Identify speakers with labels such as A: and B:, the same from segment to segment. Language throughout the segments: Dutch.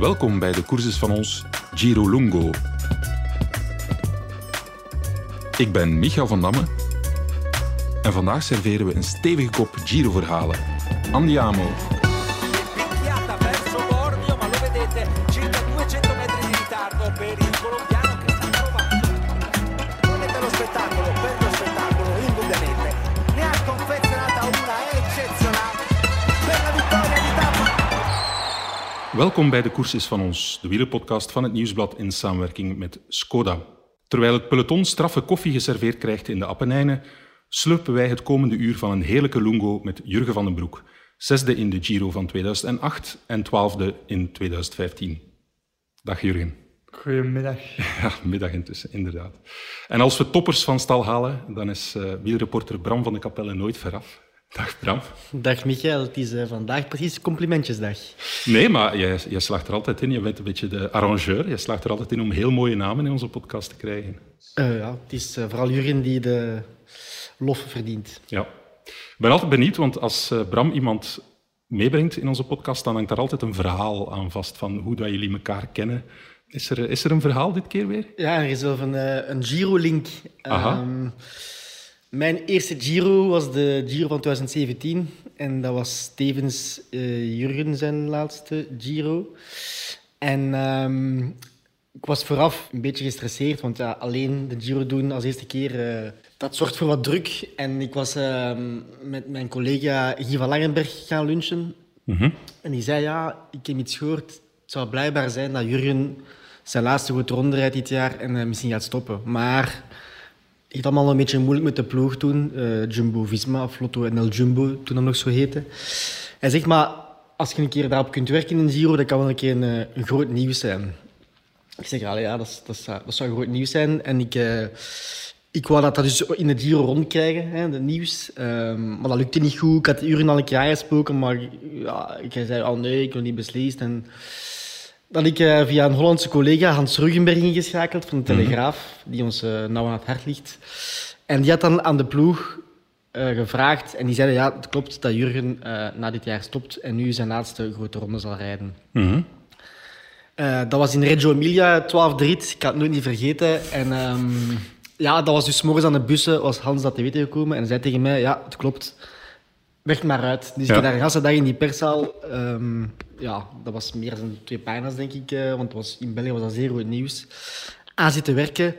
A: Welkom bij de courses van ons Giro Lungo. Ik ben Michael van Damme en vandaag serveren we een stevige kop Giro-verhalen. Andiamo! Welkom bij de courses van ons, de wielerpodcast van het Nieuwsblad in samenwerking met Skoda. Terwijl het peloton straffe koffie geserveerd krijgt in de Appenijnen, slurpen wij het komende uur van een heerlijke lungo met Jurgen van den Broek, zesde in de Giro van 2008 en twaalfde in 2015. Dag Jurgen.
B: Goedemiddag.
A: Ja, middag intussen, inderdaad. En als we toppers van stal halen, dan is uh, wielreporter Bram van de Kapelle nooit veraf. Dag Bram.
B: Dag Michael, het is uh, vandaag precies complimentjesdag.
A: Nee, maar jij, jij slaagt er altijd in. Je bent een beetje de arrangeur. Je slaagt er altijd in om heel mooie namen in onze podcast te krijgen.
B: Uh, ja, het is uh, vooral Jurgen die de lof verdient.
A: Ja. Ik ben altijd benieuwd, want als Bram iemand meebrengt in onze podcast, dan hangt daar altijd een verhaal aan vast van hoe dat jullie elkaar kennen. Is er, is er een verhaal dit keer weer?
B: Ja, er is wel een, een Giro-link. Um, mijn eerste Giro was de Giro van 2017. En dat was tevens uh, Jurgen zijn laatste Giro. En um, ik was vooraf een beetje gestresseerd, want ja, alleen de Giro doen als eerste keer, uh, dat zorgt voor wat druk. En ik was uh, met mijn collega Guy van Langenberg gaan lunchen. Mm -hmm. En die zei, ja, ik heb iets gehoord. Het zou blijkbaar zijn dat Jurgen zijn laatste goed ronde rijdt dit jaar en uh, misschien gaat stoppen. Maar het had allemaal een beetje moeilijk met de ploeg toen. Uh, Jumbo-Visma, of Lotto NL Jumbo, toen dat nog zo heette. Hij zegt, maar als je een keer daarop kunt werken in Giro, dat kan wel een keer een, een groot nieuws zijn. Ik zeg, ja, dat, dat, is, dat zou groot nieuws zijn. En ik, uh, ik wou dat, dat dus in de Giro rondkrijgen, hè, het nieuws. Um, maar dat lukte niet goed. Ik had uren al een keer aangesproken, maar ja, ik zei, oh nee, ik wil niet beslist. En dat ik uh, via een Hollandse collega, Hans Ruggenberg, ingeschakeld van de Telegraaf, mm-hmm. die ons uh, nauw aan het hart ligt. En die had dan aan de ploeg uh, gevraagd en die zeiden, ja, het klopt dat Jurgen na dit jaar stopt en nu zijn laatste grote ronde zal rijden.
A: Mm-hmm.
B: dat was in Reggio Emilia, 12 rit, ik kan het nooit niet vergeten. En um, ja, dat was dus morgens aan de bussen, was Hans dat te weten gekomen en zei tegen mij, ja, het klopt, weg maar uit. Dus ja. ik heb daar een dag in die perszaal... Um, ja, dat was meer dan twee pagina's, denk ik. Uh, want was, in België was dat zeer goed nieuws. Aan zitten werken.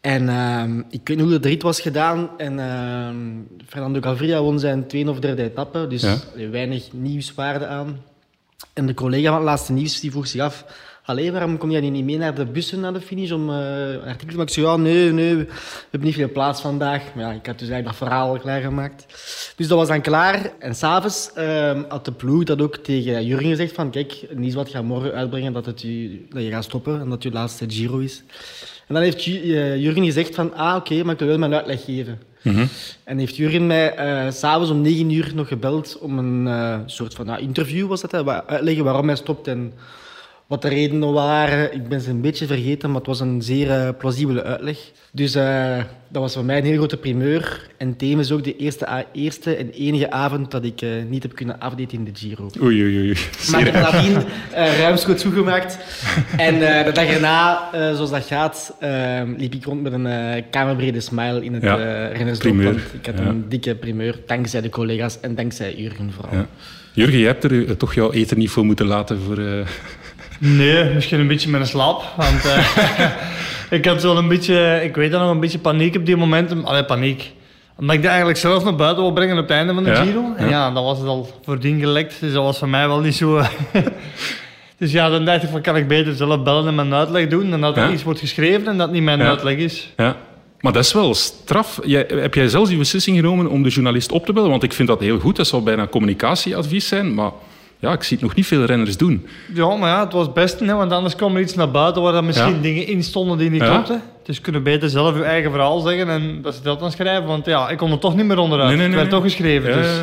B: En uh, ik weet niet hoe de rit was gedaan. En uh, Fernando Gaviria won zijn tweede of derde etappe. Dus ja. weinig nieuwswaarde aan. En de collega van het laatste nieuws die vroeg zich af... Allee, waarom kom jij niet mee naar de bussen naar de finish om uh, een artikel te maken? Ik zei, ja, nee, nee, we hebben niet veel plaats vandaag. Maar ja, ik had dus eigenlijk dat verhaal al klaargemaakt. Dus dat was dan klaar. En s'avonds uh, had de ploeg dat ook tegen Jurgen gezegd van, kijk, Nies wat gaat morgen uitbrengen dat, het u, dat je gaat stoppen en dat je laatste Giro is. En dan heeft Jurgen gezegd van, ah, oké, okay, maar ik wil wel mijn uitleg geven.
A: Mm-hmm.
B: En heeft Jurgen mij uh, s'avonds om negen uur nog gebeld om een uh, soort van uh, interview, was dat, hè, uitleggen waarom hij stopt en wat de redenen waren, ik ben ze een beetje vergeten, maar het was een zeer uh, plausibele uitleg. Dus uh, dat was voor mij een heel grote primeur. En tevens ook de eerste, eerste en enige avond dat ik uh, niet heb kunnen afdaten in de Giro.
A: Oei, oei, oei.
B: Maar ik heb nadien ruimschoots toegemaakt. en de dag erna, zoals dat gaat, liep ik rond met een kamerbrede smile in het ja, rennersdorp. Ik had ja. een dikke primeur, dankzij de collega's en dankzij Jurgen vooral. Ja.
A: Jurgen, jij hebt er toch jouw eten niet voor moeten laten voor...
C: Nee, misschien een beetje met een slaap. Want uh, ik had zo een beetje, ik weet dat nog, een beetje paniek op die momenten. Allee, paniek. Omdat ik dat eigenlijk zelf naar buiten wil brengen op het einde van de
A: ja,
C: Giro. En ja. ja, dan was het al voordien gelekt. Dus dat was voor mij wel niet zo... dus ja, dan dacht ik van, kan ik beter zelf bellen en mijn uitleg doen... dan dat er
A: Ja.
C: iets wordt geschreven en dat niet mijn uitleg is.
A: Ja. Maar dat is wel straf. Jij, heb jij zelfs die beslissing genomen om de journalist op te bellen? Want ik vind dat heel goed. Dat zou bijna communicatieadvies zijn. Maar ja, ik zie het nog niet veel renners doen.
C: Ja, maar ja, het was het beste, hè, want anders kwam er iets naar buiten waar er misschien
A: Ja.
C: dingen in stonden die niet
A: Ja.
C: klopten. Dus kunnen beter zelf uw eigen verhaal zeggen en dat ze dat dan schrijven. Want ja, ik kon er toch niet meer onderuit.
A: Nee, nee, nee,
C: het werd
A: nee.
C: toch geschreven.
A: Ja,
C: dus.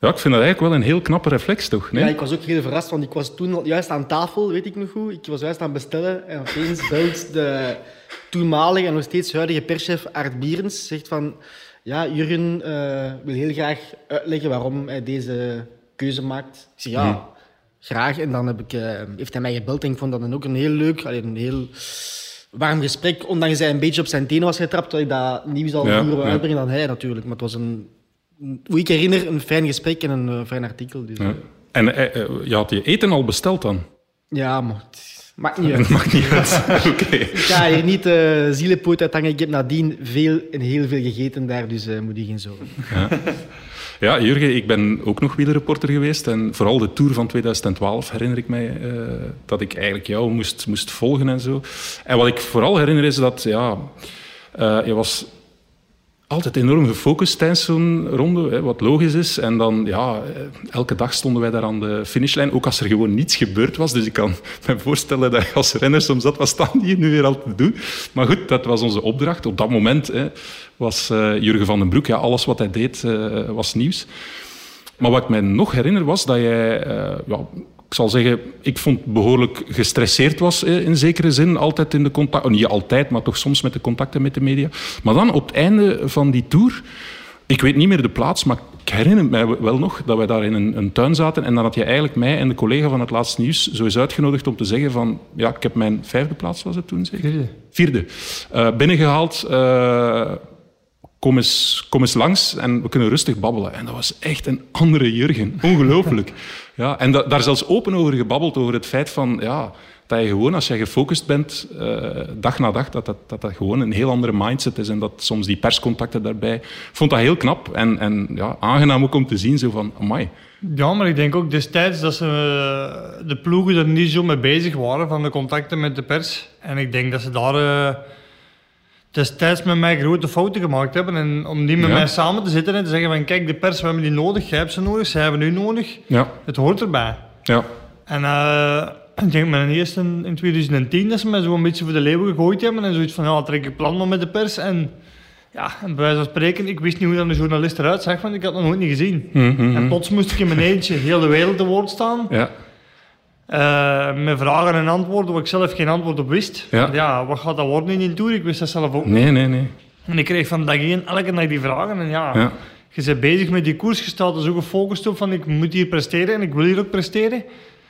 A: ja. ik vind dat eigenlijk wel een heel knappe reflex, toch? Nee?
B: Ja, ik was ook heel verrast, want ik was toen juist aan tafel, weet ik nog goed. Ik was juist aan het bestellen en opeens belt de toenmalige en nog steeds huidige perschef Art Bierens. Zegt van, ja, Jurgen eh, wil heel graag uitleggen waarom hij deze keuze maakt. Ik zeg, ja, graag. En dan heb ik, eh, heeft hij mij gebeld en ik vond dat dan ook een heel leuk, allee, een heel warm gesprek. Ondanks hij een beetje op zijn tenen was getrapt, dat ik dat nieuws al
A: Ja,
B: vroeger
A: ja.
B: uitbrengen dan hij natuurlijk. Maar het was een, hoe ik herinner, een fijn gesprek en een eh, fijn artikel. Dus,
A: Ja. En eh, eh, je had je eten al besteld dan?
B: ja, maar het maakt niet uit.
A: Mag niet uit. Oké.
B: Ik ga hier niet uh, zielenpoot uithangen. Ik heb nadien veel en heel veel gegeten daar, dus eh moet je geen zorgen.
A: Ja, Jurgen, ik ben ook nog wielerreporter geweest. En vooral de Tour van 2012 herinner ik mij eh, dat ik eigenlijk jou moest, moest volgen en zo. En wat ik vooral herinner is dat ja, eh, je was altijd enorm gefocust tijdens zo'n ronde, wat logisch is. En dan, ja, eh, elke dag stonden wij daar aan de finishlijn, ook als er gewoon niets gebeurd was. Dus ik kan me voorstellen dat als renner soms dat, wat staan die hier nu weer al te doen? Maar goed, dat was onze opdracht. Op dat moment hè, was eh, Jurgen van den Broek, ja, alles wat hij deed eh, was nieuws. Maar wat ik mij nog herinner was dat jij, ja, ik zal zeggen, ik vond behoorlijk gestresseerd was eh, in zekere zin. Altijd in de contact, niet altijd, maar toch soms met de contacten met de media. Maar dan op het einde van die tour, ik weet niet meer de plaats, maar ik herinner mij wel nog dat wij daar in een, een tuin zaten en dan had je eigenlijk mij en de collega van het laatste nieuws zo eens uitgenodigd om te zeggen van, ja, ik heb mijn vijfde plaats, was het toen zeker?
C: Vierde.
A: Vierde. Eh, binnengehaald. eh, kom, eens, kom eens langs en we kunnen rustig babbelen. En dat was echt een andere Jurgen. Ongelooflijk. Ja, en da- daar zelfs open over gebabbeld, over het feit van... Ja, dat je gewoon, als je gefocust bent, eh, dag na dag, dat dat, dat dat gewoon een heel andere mindset is. En dat soms die perscontacten daarbij... Ik vond dat heel knap en, en ja, aangenaam ook om te zien, zo van, amai.
C: Ja, maar ik denk ook destijds dat ze, eh, de ploegen er niet zo mee bezig waren van de contacten met de pers. En ik denk dat ze daar eh, destijds met mij grote fouten gemaakt hebben. En om niet met
A: Ja.
C: mij samen te zitten en te zeggen van kijk, de pers, we hebben die nodig, jij hebt ze nodig, zij hebben u nodig.
A: Ja,
C: Het hoort erbij.
A: ja,
C: En eh, ik denk mijn eerste in, in 2010 dat ze mij zo een beetje voor de leeuwen gegooid hebben. En zoiets van, ja, trek ik plan maar met de pers. En ja, en bij wijze van spreken, ik wist niet hoe dan de journalist eruit zag, want ik had nog nooit niet gezien.
A: Mhm,
C: En plots moest ik in mijn eentje heel de wereld te woord staan.
A: ja,
C: eh, met vragen en antwoorden waar ik zelf geen antwoord op wist.
A: Ja.
C: Ja, wat gaat dat worden in die tour? Ik wist dat zelf ook. niet.
A: nee, nee, nee.
C: En ik kreeg van dag één elke dag die vragen. En ja,
A: Ja.
C: je bent bezig met die koers, je staat er zo gefocust op van ik moet hier presteren en ik wil hier ook presteren.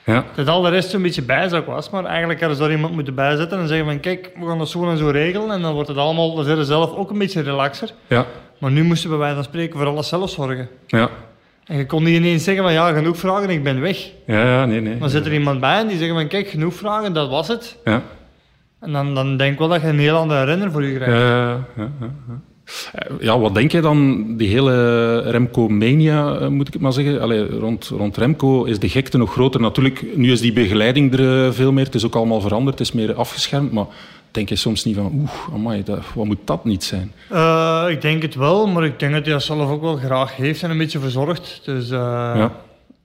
A: Ja,
C: Dat al de rest een beetje bijzak was, maar eigenlijk hadden ze daar iemand moeten bijzetten en zeggen van kijk, we gaan dat zo en zo regelen en dan wordt het allemaal, dan zijn ze zelf ook een beetje relaxer.
A: ja,
C: Maar nu moesten we bij wijze van spreken voor alles zelf zorgen.
A: ja.
C: En je kon niet ineens zeggen van ja, genoeg vragen, ik ben weg.
A: Ja, ja, nee, nee.
C: Dan zit er iemand bij en die zegt van kijk, genoeg vragen, dat was het.
A: Ja.
C: En dan, dan denk ik wel dat je een heel andere renner voor je krijgt.
A: Ja, ja, ja, ja. Eh, Ja, wat denk jij dan, die hele Remco-mania, eh, moet ik het maar zeggen? Allee, rond, rond Remco is de gekte nog groter. Natuurlijk, nu is die begeleiding er eh, veel meer. Het is ook allemaal veranderd, het is meer afgeschermd. Maar denk je soms niet van, oeh, amai, dat, wat moet dat niet zijn?
C: Eh, ik denk het wel, maar ik denk dat hij dat zelf ook wel graag heeft en een beetje verzorgt. Dus eh,
A: Ja,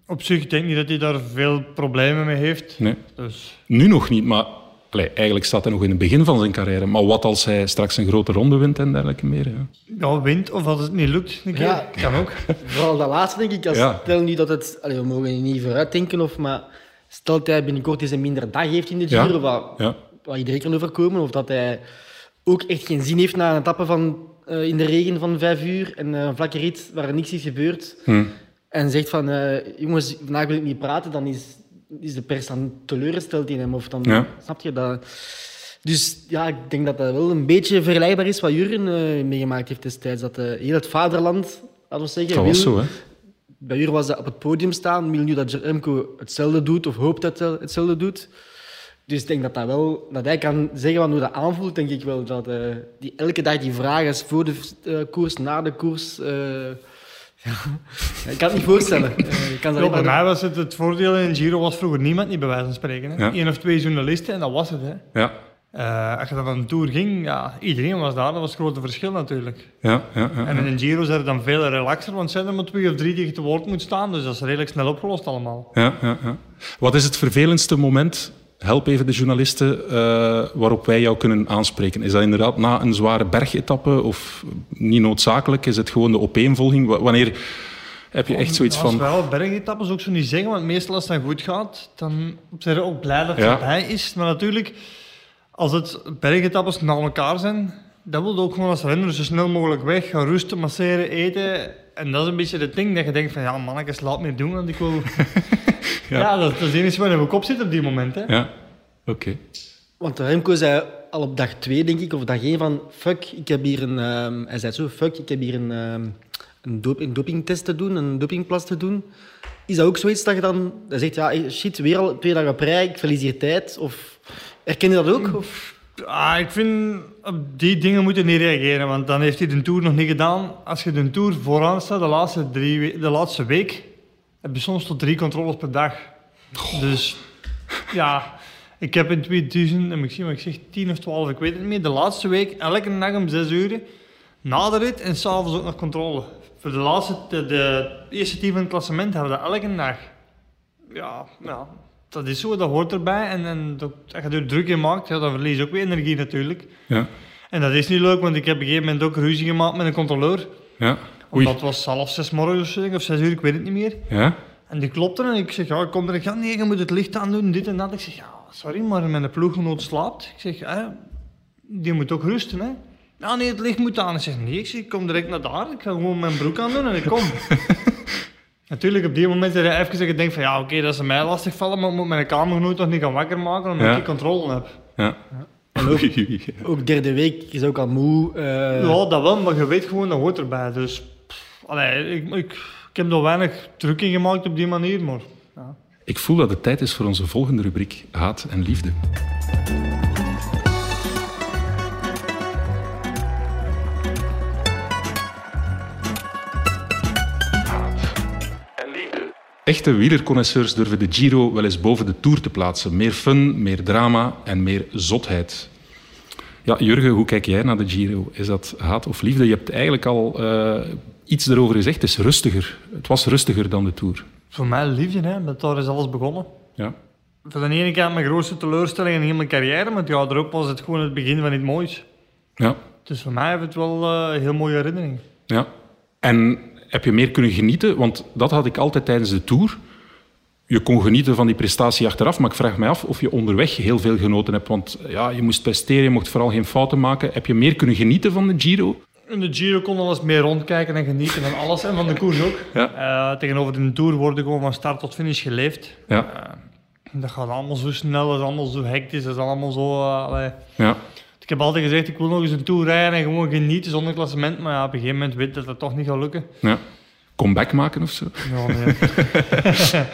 C: op zich denk ik niet dat hij daar veel problemen mee heeft.
A: nee.
C: Dus
A: Nu nog niet, maar allee, eigenlijk staat hij nog in het begin van zijn carrière. Maar wat als hij straks een grote ronde wint en dergelijke meer? Ja.
C: ja, wint of als het niet lukt, een keer,
B: Ja.
C: kan ook.
B: Vooral dat laatste, denk ik. Als,
A: Ja.
B: Stel nu dat het... Allee, we mogen niet vooruitdenken, of, maar stel dat hij binnenkort eens een minder dag heeft in de
A: Ja.
B: Giro, wat,
A: Ja.
B: Wat iedereen kan overkomen, of dat hij ook echt geen zin heeft na een etappe van, eh, in de regen van vijf uur en eh, een vlakke rit waar er niks is gebeurd,
A: Hm.
B: en zegt van, eh, jongens, vandaag wil ik niet praten, dan is, is de pers dan teleurgesteld in hem. Of dan,
A: Ja.
B: Snap je dat? Dus ja, ik denk dat dat wel een beetje vergelijkbaar is wat Jurgen meegemaakt heeft destijds. Dat heel het vaderland, laten we zeggen,
A: Dat was
B: wil-
A: zo, hè?
B: bij Jurgen was dat op het podium staan. Wil nu dat Remco hetzelfde doet of hoopt dat hij hetzelfde doet. Dus ik denk dat, dat, wel, dat hij kan zeggen van hoe dat aanvoelt, denk ik wel. Dat eh, die elke dag die vraag is voor de eh, koers, na de koers. eh, ja, ik kan het niet voorstellen. Ik kan
C: Ja, bij mij was het het voordeel in Giro was vroeger niemand niet bij wijze van spreken. Hè.
A: Ja.
C: Eén of twee journalisten en dat was het. Hè.
A: Ja,
C: Eh, als je dan aan een tour ging, ja, iedereen was daar, dat was het grote verschil natuurlijk.
A: ja, ja. ja,
C: En in een Giro zijn er dan veel relaxer, want zijn er maar twee of drie die je te woord moet staan, dus dat is redelijk snel opgelost allemaal.
A: Ja, ja, ja. Wat is het vervelendste moment, help even de journalisten, eh, waarop wij jou kunnen aanspreken? Is dat inderdaad na een zware bergetappe of niet noodzakelijk? Is het gewoon de opeenvolging? Wa- Wanneer heb je echt zoiets
C: Als
A: van...
C: wel bergetappes ook zo niet zeggen, want meestal als het dan goed gaat, dan zijn we ook blij dat het
A: Ja.
C: voorbij is. Maar natuurlijk, als het bergetappes na elkaar zijn, dat wil je ook gewoon als renner zo snel mogelijk weg, gaan rusten, masseren, eten En dat is een beetje het ding dat je denkt van, ja mannetjes, laat me doen, want ik wil... ja. dat, dat is het enige wat in mijn kop zit op die moment. Hè.
A: Ja, oké.
B: Want Remco zei al op dag twee, denk ik, of dag één van... Fuck, ik heb hier een... ehm, hij zei zo, fuck, ik heb hier een, ehm, een, dop, een dopingtest te doen, een dopingplas te doen. Is dat ook zoiets dat je dan... Hij zegt, ja, eh, shit, weer al twee dagen op rij, ik verlies hier tijd. Of herken je dat ook? Of...
C: Ah, ik vind, op die dingen moeten niet reageren, want dan heeft hij de Tour nog niet gedaan. Als je de Tour vooraan staat, de laatste, drie, de laatste week, heb je soms tot drie controles per dag. Dus ja, ik heb in 2000, en ik zie wat ik zeg, 10 of 12, ik weet het niet meer, de laatste week elke dag om 6 uur, na de rit en s'avonds ook nog controle. Voor de laatste, de, de eerste team van het klassement hebben we dat elke dag. Ja, ja, dat is zo, dat hoort erbij. En, en dat, als je er druk in maakt, ja, dan verlies je ook weer energie natuurlijk.
A: Ja,
C: En dat is niet leuk, want ik heb op een gegeven moment ook ruzie gemaakt met een controleur.
A: ja. Oei.
C: Omdat het was half zes morgens of zes uur, ik weet het niet meer.
A: Ja,
C: En die klopte en ik zeg, ja, ik kom er. Ja, nee, je moet het licht aan doen, dit en dat. Ik zeg, ja, sorry, maar mijn ploeggenoot slaapt. Ik zeg, eh, die moet ook rusten, hè. Ja, nee, het licht moet aan. Ik zeg, nee, ik, zeg, ik kom direct naar daar. Ik ga gewoon mijn broek aan doen en ik kom. Natuurlijk, op die moment dat je even dat je denkt van, ja, oké, dat ze mij lastig vallen, maar ik moet mijn kamergenoot toch niet gaan wakker maken omdat
A: Ja.
C: ik controle heb.
A: ja.
B: En ook-. Ook derde week is ook al moe. eh,
C: Ja, dat wel, maar je weet gewoon, dat hoort erbij. Dus, pff, allee, ik, ik, ik heb er weinig druk in gemaakt op die manier, maar... Ja.
A: Ik voel dat het tijd is voor onze volgende rubriek Haat en Liefde. Echte wielerconnoisseurs durven de Giro wel eens boven de Tour te plaatsen. Meer fun, meer drama en meer zotheid. Ja, Jurgen, hoe kijk jij naar de Giro? Is dat haat of liefde? Je hebt eigenlijk al eh, iets erover gezegd. Het is rustiger. Het was rustiger dan de Tour.
C: Voor mij liefde, hè, want daar is alles begonnen.
A: Ja,
C: Voor de ene kant mijn grootste teleurstelling in heel mijn carrière, maar ja, erop was het gewoon het begin van iets moois.
A: ja,
C: Dus voor mij heeft het wel eh, een heel mooie herinnering.
A: ja. En heb je meer kunnen genieten? Want dat had ik altijd tijdens de Tour. Je kon genieten van die prestatie achteraf, maar ik vraag me af of je onderweg heel veel genoten hebt. Want ja, je moest presteren, je mocht vooral geen fouten maken. Heb je meer kunnen genieten van de Giro?
C: In de Giro kon alles meer rondkijken en genieten van alles en van de koers ook.
A: Ja.
C: Eh, tegenover de Tour worden gewoon van start tot finish geleefd.
A: Ja,
C: Dat gaat allemaal zo snel, dat is allemaal zo hectisch, dat is allemaal zo... eh, allee.
A: ja,
C: Ik heb altijd gezegd, ik wil nog eens een Tour rijden en gewoon genieten zonder klassement. Maar ja, op een gegeven moment weet dat dat toch niet gaat lukken.
A: ja. Comeback maken of zo?
C: Ja, nee.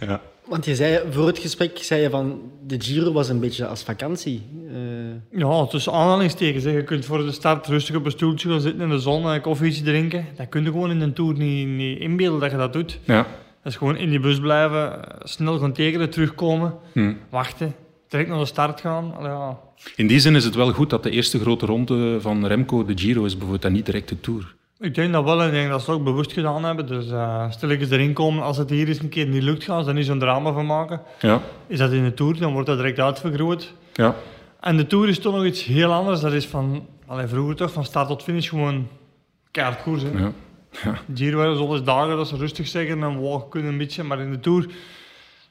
A: Ja.
B: Want je zei voor het gesprek zei je van de Giro was een beetje als vakantie. Eh,
C: ja, tussen aanhalingstekens. hè. Je kunt voor de start rustig op een stoeltje gaan zitten in de zon en koffietje drinken. Dat kun je gewoon in een Tour niet, niet inbeelden dat je dat doet.
A: Ja.
C: Dat is gewoon in die bus blijven, snel gaan tekenen, terugkomen,
A: Hm.
C: wachten, direct naar de start gaan. Ja.
A: In die zin is het wel goed dat de eerste grote ronde van Remco de Giro is bijvoorbeeld en niet direct de Tour.
C: Ik denk dat wel en ik denk dat ze het ook bewust gedaan hebben. Dus uh, stilletjes erin komen. Als het hier eens een keer niet lukt, gaan ze er niet zo'n drama van maken.
A: Ja,
C: Is dat in de Tour, dan wordt dat direct uitvergroot.
A: ja,
C: En de Tour is toch nog iets heel anders. Dat is van, allee, vroeger toch, van start tot finish gewoon keihard koers. Hè.
A: ja. ja.
C: Giro zo eens dagen dat ze rustig zeggen en wow, kunnen een beetje. Maar in de Tour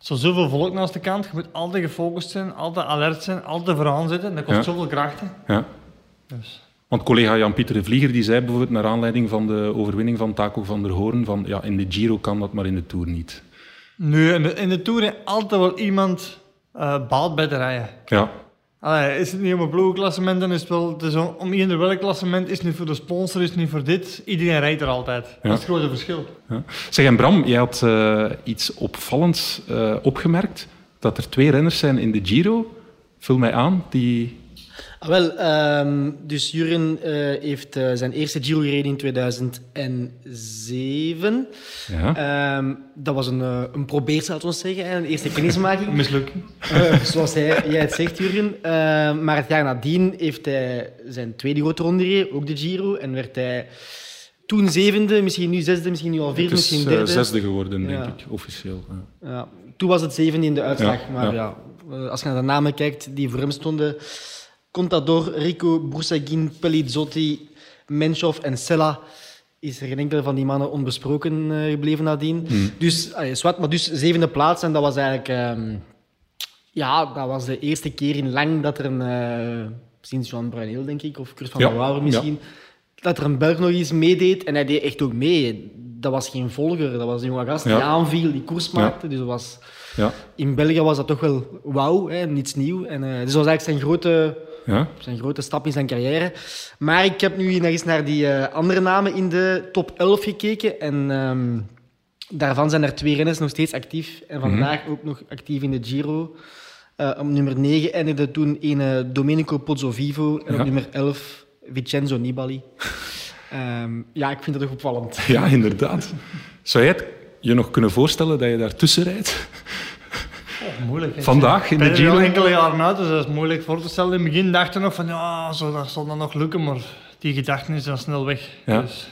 C: er zoveel volk naast de kant. Je moet altijd gefocust zijn, altijd alert zijn, altijd vooraan zitten. Dat kost
A: Ja.
C: zoveel krachten.
A: ja.
C: Dus.
A: Want collega Jan-Pieter de Vlieger die zei bijvoorbeeld naar aanleiding van de overwinning van Taco van der Hoorn van ja, in de Giro kan dat, maar in de Tour niet.
C: Nu, in de, in de Tour altijd wel iemand baat bij te rijden.
A: Ja,
C: Allee, is het niet om een ploegklassement, dan is het wel... Het is om, om eender welk klassement, is het niet voor de sponsor, is het niet voor dit. Iedereen rijdt er altijd. Dat is het grote verschil.
A: ja. Zeg en Bram, jij had eh, iets opvallends eh, opgemerkt, dat er twee renners zijn in de Giro, vul mij aan, die...
B: ah, wel, ehm, dus Juren eh, heeft eh, zijn eerste Giro gereden in 2007.
A: Ja,
B: Ehm, dat was een, eh, een probeersel, laten we zeggen, een eerste kennismaking.
C: Mislukken.
B: Eh, zoals hij, jij het zegt, Jurgen. Eh, maar het jaar nadien heeft hij zijn tweede grote ronde gereden, ook de Giro. En werd hij toen zevende, misschien nu zesde, misschien nu al vierde,
A: het is
B: misschien derde.
A: zesde geworden, denk
B: Ja.
A: ik, officieel. Ja.
B: Ja, toen was het zevende in de uitslag. Maar
A: ja.
B: als je naar de namen kijkt die voor hem stonden... Contador, Rico, Broussagin, Pelizzotti, Menchov en Sella... is er geen enkele van die mannen onbesproken eh, gebleven nadien. Dus, allee, zwart, maar dus zevende plaats. En dat was eigenlijk... ehm, ja, dat was de eerste keer in lang dat er een... eh, sinds Joan Bruineel, denk ik, of Kurt van
A: Ja,
B: der Wouwer misschien... dat er een Belg nog eens meedeed. En hij deed echt ook mee. Dat was geen volger, dat was een jonge gast die aanviel, die koers maakte. Dus dat was,
A: Ja,
B: in België was dat toch wel wauw, niets nieuw. En, eh, dus dat was eigenlijk zijn grote,
A: ja.
B: zijn grote stap in zijn carrière. Maar ik heb nu nog eens naar die eh, andere namen in de top 11 gekeken. En ehm, daarvan zijn er twee renners nog steeds actief. En vandaag ook nog actief in de Giro. Eh, op nummer 9 eindigde toen een eh, Domenico Pozzovivo. En
A: Ja.
B: op nummer 11 Vincenzo Nibali. Ehm, ja, ik vind dat toch opvallend.
A: ja, inderdaad. Zou jij het je nog kunnen voorstellen dat je daartussen rijdt?
C: Oh, moeilijk. hè.
A: Vandaag in de
C: Ik er
A: Giro?
C: enkele jaren uit, dus dat is moeilijk voor te stellen. In het begin dachten we nog van, ja, zo, dat zal dan nog lukken, maar die gedachte is dan snel weg.
A: Ja.
C: Dus,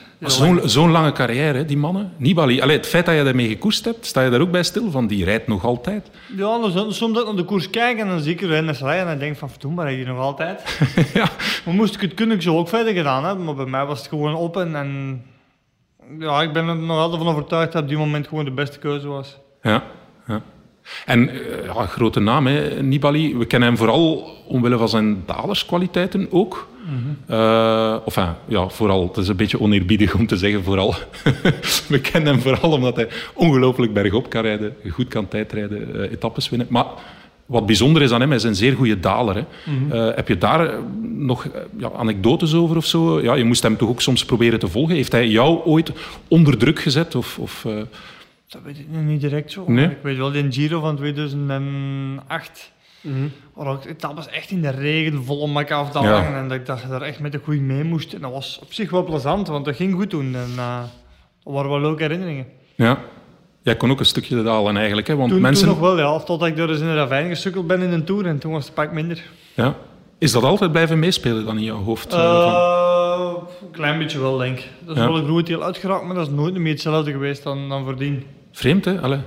A: Zo'n lange carrière, die mannen. Nibali, Allee, het feit dat je daarmee gekoerst hebt, sta je daar ook bij stil? Van die rijdt nog altijd.
C: Ja, dan soms dat ik naar de koers kijk en dan zie ik renners rijden en dan denk ik van, verdoen, maar hij nog altijd.
A: ja.
C: Maar moest ik het kunnen, ik zo ook verder gedaan hebben. Maar bij mij was het gewoon op en, en ja, ik ben er nog altijd van overtuigd dat op die moment gewoon de beste keuze was.
A: Ja, ja. En eh, ja, grote naam, hè, Nibali. We kennen hem vooral omwille van zijn dalerskwaliteiten ook. Eh, of enfin, ja, vooral. Het is een beetje oneerbiedig om te zeggen vooral. We kennen hem vooral omdat hij ongelooflijk bergop kan rijden, goed kan tijdrijden, eh, etappes winnen. Maar wat bijzonder is aan hem, hij is een zeer goede daler. Hè. Eh, heb je daar eh, nog eh, ja, anekdotes over of zo? Ja, je moest hem toch ook soms proberen te volgen. Heeft hij jou ooit onder druk gezet? Of, of, eh,
C: Dat weet ik nu niet direct zo.
A: Nee?
C: Ik weet wel, die Giro van 2008,
B: Mhm.
C: waar ook etappes echt in de regen, volle mak afdalingen.
A: Ja.
C: En dat ik dacht daar echt met de goeie mee moest. En dat was op zich wel plezant, want dat ging goed toen. En uh, dat waren wel leuke herinneringen.
A: Ja. Jij kon ook een stukje dalen eigenlijk, hè? want
C: Toen,
A: mensen...
C: toen nog wel, ja. Totdat ik door eens in de ravijn gesukkeld ben in een tour. En toen was het pak minder.
A: Ja. Is dat altijd blijven meespelen dan in jouw hoofd? eh, van-
C: Eh, Een klein beetje wel, denk ik. Dat is
A: Ja.
C: wel een groot deel uitgeraakt, maar dat is nooit meer hetzelfde geweest dan, dan voordien.
A: Vreemd, hè? Allee,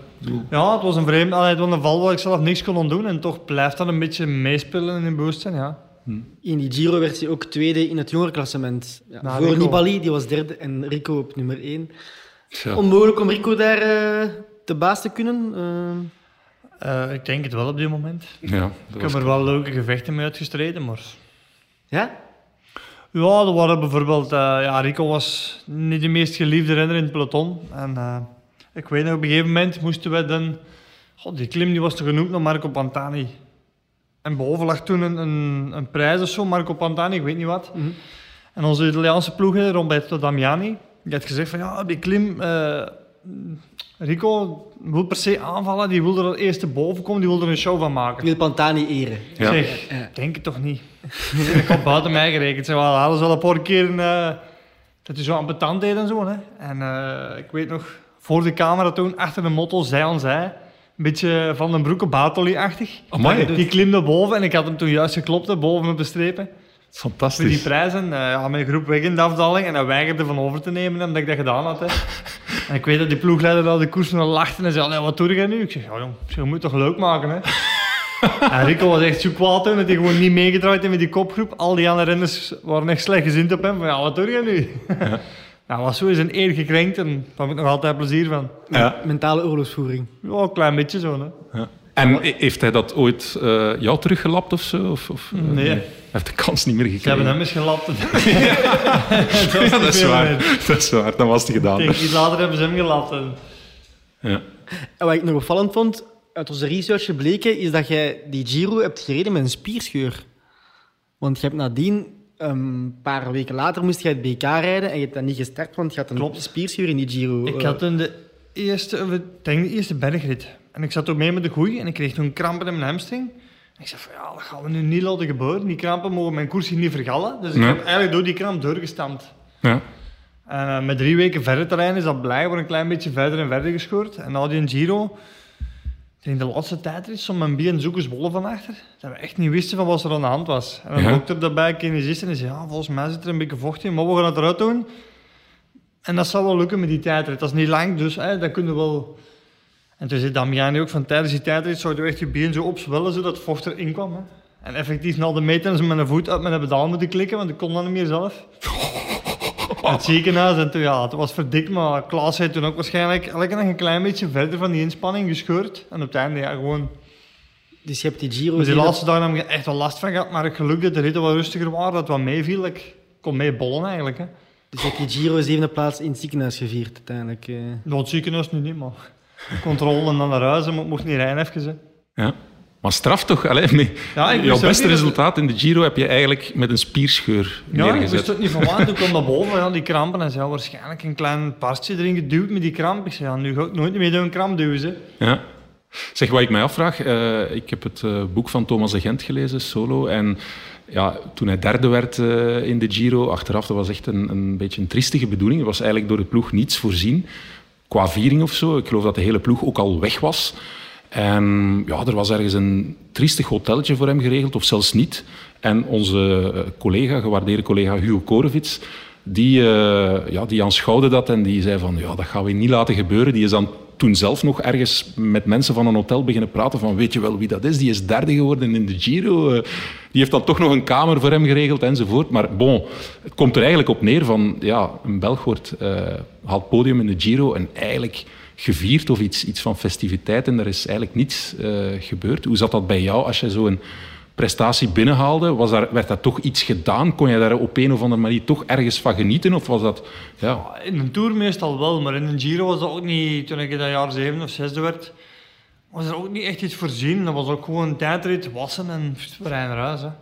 C: Ja, het was een vreemd, allee, het was een val waar ik zelf niks kon doen. En toch blijft dat een beetje meespelen in je bewustzijn, ja.
B: In die Giro werd hij ook tweede in het jongerenklassement. Ja,
C: Na
B: voor
C: Rico.
B: Nibali, die was derde, en Rico op nummer één.
A: tja.
B: Onmogelijk om Rico daar eh de baas te kunnen. eh.
C: Eh, ik denk het wel op dit moment.
A: Ja,
C: Ik heb er wel leuke gevechten mee uitgestreden, maar...
B: ja?
C: Ja, er waren bijvoorbeeld... eh, ja, Rico was niet de meest geliefde renner in het peloton. En eh, ik weet nog, op een gegeven moment moesten we dan... God, die klim die was toch genoemd naar Marco Pantani. En boven lag toen een, een, een prijs of zo, Marco Pantani, ik weet niet wat.
B: Mhm.
C: En onze Italiaanse ploeg, Roberto Damiani, die had gezegd van ja, die klim... eh, Rico wil per se aanvallen, die wil er als eerste boven komen, die wil er een show van maken.
B: Ik wil Pantani eren.
A: Ja.
C: Zeg,
B: Ja.
C: denk het toch niet. ik had buiten mij gerekend. Ze wel, hadden ze wel een paar keer eh, dat hij zo aan betant deed en zo. Hè. En eh, ik weet nog, voor de camera toen, achter de motto, zij aan zij. Een beetje van den broeke Bartoli-achtig.
A: Amai.
C: Die klimde boven en ik had hem toen juist geklopt, hè, boven op de strepen. Voor die
A: Fantastisch.
C: prijzen. eh ja, mijn groep weg in de afdaling en hij weigerde van over te nemen omdat ik dat gedaan had. Hè. en ik weet dat die ploegleider al de koers nog lachte en zei, "Allee, wat doe je nu? Ik zeg, ja jong, je moet toch leuk maken hè. en Rico was echt zo kwaad toen dat hij gewoon niet meegedraaid heeft met die kopgroep. Al die andere renners waren echt slecht gezind op hem. Van, ja, wat doe je nu? ja, was zo eens een eer gekrenkt en daar heb ik nog altijd plezier van.
A: Ja.
B: Mentale oorlogsvoering.
C: Ja, een klein beetje zo. Hè.
A: Ja. En he- heeft hij dat ooit eh, jou teruggelapt of zo? Of, of, eh,
C: Nee.
A: Hij heeft de kans niet meer
C: Ze
A: gekregen.
C: hebben hem eens gelapt.
A: Ja, dat is waar. Dat is waar. Dan was het gedaan.
C: Ik denk, iets later hebben ze hem gelapt. En...
A: Ja.
B: En wat ik nog opvallend vond, uit onze research gebleken, is dat jij die Giro hebt gereden met een spierscheur. Want je hebt nadien, een paar weken later, moest jij het BK rijden en je hebt dat niet gestart, want je had een
C: Klopt.
B: spierscheur in die Giro.
C: Ik
B: Eh,
C: had toen de eerste, ik denk de eerste bergrit. En ik zat ook mee met de goeie en ik kreeg toen krampen in mijn hamstring. En ik zei van ja, dat gaan we nu niet laten gebeuren. Die krampen mogen mijn koers hier niet vergallen. Dus ik
A: Nee.
C: heb eigenlijk door die kramp doorgestampt.
A: Ja.
C: En eh, met drie weken verder te rijden is dat blijkbaar een klein beetje verder en verder gescheurd. En na die Giro, denk de laatste tijdrit, stond mijn been zo gezwollen van achter. Dat we echt niet wisten van wat er aan de hand was. En een
A: Ja.
C: dokter daarbij, kinesist, en die zei ja, volgens mij zit er een beetje vocht in, maar we gaan het eruit doen. En dat zal wel lukken met die tijdrit. Dat is niet lang, dus hè, dat kunnen we wel... En toen zei Damiani ook van tijdens die tijdrit zou je echt je been zo opzwellen zodat het vocht erin kwam. Hè. En effectief na de meter ze met een voet uit mijn pedaal moeten klikken, want ik kon dat niet meer zelf. Het ziekenhuis en toen, ja, het was verdikt, maar Klaas zei toen ook waarschijnlijk elke dag een klein beetje verder van die inspanning gescheurd. En op het einde, ja, gewoon...
B: Dus je hebt die Giro...
C: Maar die laatste dagen heb ik echt wel last van gehad, maar het geluk dat de ritten wat rustiger waren, dat het wat meeviel. Ik kon mee bollen eigenlijk, hè.
B: Dus heb je Giro zevende plaats in het ziekenhuis gevierd uiteindelijk. eh.
C: Nou, het ziekenhuis nu niet, maar controle en dan naar huis, maar ik mocht niet rijden even. hè.
A: Ja. Maar straf toch? Allee, met
C: Ja, ik
A: jouw beste resultaat in de Giro heb je eigenlijk met een spierscheur
C: Ja, ik
A: neergezet.
C: wist het niet van waar. Toen kwam dat boven, ja, die krampen. En ze hadden waarschijnlijk een klein parstje erin geduwd met die kramp. Ik zei, ja, nu ga ik nooit meer door een kramp duwen. Ze.
A: Ja. Zeg, wat ik mij afvraag, eh, ik heb het eh, boek van Thomas de Gent gelezen, Solo, en ja, toen hij derde werd eh, in de Giro, achteraf, dat was echt een, een beetje een triestige bedoeling. Er was eigenlijk door de ploeg niets voorzien, qua viering of zo. Ik geloof dat de hele ploeg ook al weg was. En ja, er was ergens een triestig hotelletje voor hem geregeld, of zelfs niet. En onze eh, collega, gewaardeerde collega Hugo Korevits, die, eh, ja, die aanschouwde dat en die zei van, ja, dat gaan we niet laten gebeuren. Die is dan toen zelf nog ergens met mensen van een hotel beginnen praten van, weet je wel wie dat is? Die is derde geworden in de Giro. Eh, Die heeft dan toch nog een kamer voor hem geregeld enzovoort. Maar bon, het komt er eigenlijk op neer van, ja, een Belg wordt, eh, haalt podium in de Giro en eigenlijk gevierd of iets, iets van festiviteit en er is eigenlijk niets eh, gebeurd. Hoe zat dat bij jou als je zo'n prestatie binnenhaalde? Was daar, werd daar toch iets gedaan? Kon je daar op een of andere manier toch ergens van genieten? Of was dat... Ja,
C: In een Tour meestal wel, maar in een Giro was dat ook niet... Toen ik in dat jaar zeven of zesde werd, was er ook niet echt iets voorzien. Dat was ook gewoon een tijdrit, wassen en rijden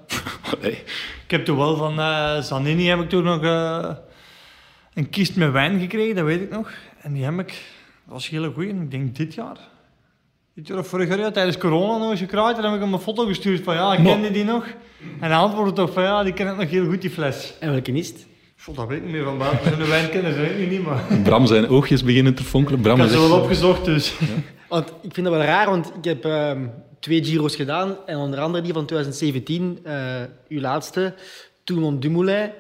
A: nee.
C: Ik heb toen wel van eh Zanini heb ik toen nog eh, een kist met wijn gekregen, dat weet ik nog. En die heb ik, dat was heel goed, ik denk dit jaar. Dit jaar of vorig jaar, ja, tijdens corona nog eens gekraaid. En dan heb ik hem een foto gestuurd van ja, ik
A: Maar-
C: kende die nog. En hij antwoordde toch van ja, die ken ik nog heel goed, die fles.
B: En welke is het?
C: God, dat weet ik niet meer van buiten. Zo'n wijn kennen ze ik niet, maar
A: Bram zijn oogjes beginnen te fonkelen. Bram
C: ik heb ze wel opgezocht, dus.
B: Want ik vind dat wel raar, want ik heb ehm, twee Giro's gedaan. En onder andere die van 2017, eh, uw laatste, Toulon Dumoulin.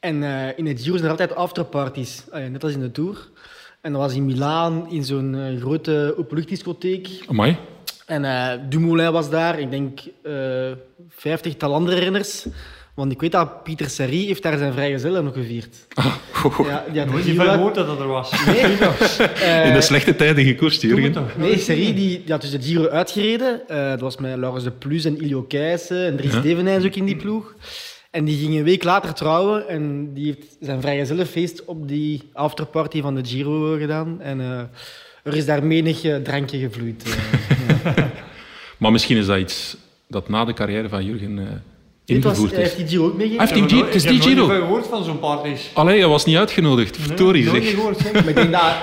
B: En eh, in het Giro zijn er altijd afterparties, eh, net als in de Tour. En dat was in Milaan, in zo'n eh, grote openluchtdiscotheek.
A: Amai.
B: En eh, Dumoulin was daar, ik denk eh vijftigtal andere renners. Want ik weet dat Pieter Serry heeft daar zijn vrijgezellen nog gevierd. Ja, die had
C: Nooit niet dat dat er was.
B: Nee, eh,
A: In de slechte tijden gekoerst, Jurgen.
B: Nee, Serie die, die had dus de Giro uitgereden. Eh, dat was met Laurens de Plus en Ilio Keijsen en Dries
A: Ja.
B: Stevenijns ook in die ploeg. En die ging een week later trouwen en die heeft zijn vrijgezellenfeest op die afterparty van de Giro gedaan. En eh, er is daar menig drankje gevloeid. eh. ja.
A: Maar misschien is dat iets dat na de carrière van Jurgen eh,
B: Dit was,
A: ingevoerd
B: hij heeft
A: is.
B: die Giro ook meegegeven.
A: Hij heeft die
C: Ik heb
A: het is die
C: Ik heb
A: Giro.
C: nooit van gehoord van zo'n parties.
A: Allee, hij was niet uitgenodigd. Verdorie zeg.
C: gehoord, zeg.
B: Maar ik denk dat...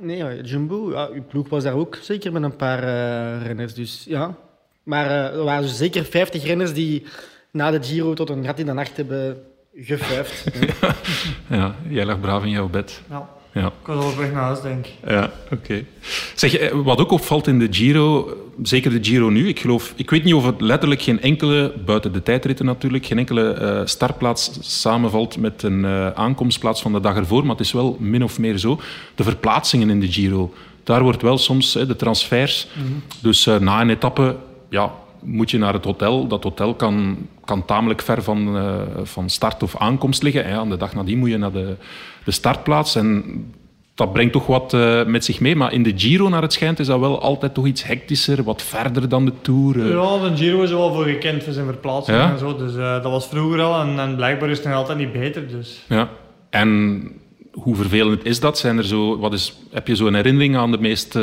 B: Nee, Jumbo, ja, uw ploeg was daar ook zeker met een paar renners. Dus ja. Maar eh, er waren dus zeker 50 renners die na de Giro tot een gat in de nacht hebben gefuifd.
A: Ja, jij lag braaf in jouw bed.
C: Ja,
A: Ja.
C: ik was al op weg naar huis, denk ik.
A: Ja, oké. Zeg, eh, wat ook opvalt in de Giro, zeker de Giro nu, ik geloof, ik weet niet of het letterlijk geen enkele, buiten de tijdritten natuurlijk, geen enkele eh, startplaats samenvalt met een eh, aankomstplaats van de dag ervoor, maar het is wel min of meer zo. De verplaatsingen in de Giro, daar wordt wel soms hè, de transfers. Dus eh, na een etappe, ja, moet je naar het hotel. Dat hotel kan, kan tamelijk ver van, eh, van start of aankomst liggen. Hè. Aan de dag nadien moet je naar de, de startplaats. En dat brengt toch wat eh, met zich mee. Maar in de Giro, naar het schijnt, is dat wel altijd toch iets hectischer, wat verder dan de Tour. eh.
C: Ja, de Giro is er wel voor gekend voor zijn verplaatsing
A: Ja?
C: en zo. Dus dat was vroeger al en, en blijkbaar is het nog altijd niet beter. Dus.
A: Ja. En hoe vervelend is dat? Zijn er zo, wat is, heb je zo'n herinnering aan de meest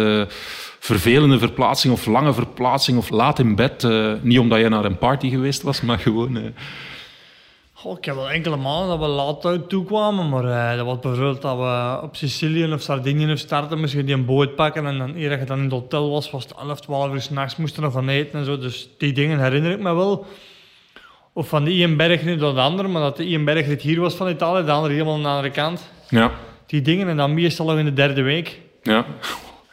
A: vervelende verplaatsing of lange verplaatsing of laat in bed? eh, niet omdat je naar een party geweest was, maar gewoon...
C: Goh, ik heb wel enkele maanden dat we laat uit toekwamen, maar eh, dat was bijvoorbeeld dat we op Sicilië of Sardinië of starten, moesten die een boot pakken en dan, eer dat je dan in het hotel was, was het 11, 12 uur s'nachts, moesten nog van eten en zo. Dus die dingen herinner ik me wel. Of van de Ian Bergrit tot de andere, maar dat de Ian Bergrit hier was van Italië, de andere helemaal aan de andere kant.
A: ja,
C: Die dingen en dan meestal nog in de derde week.
A: ja.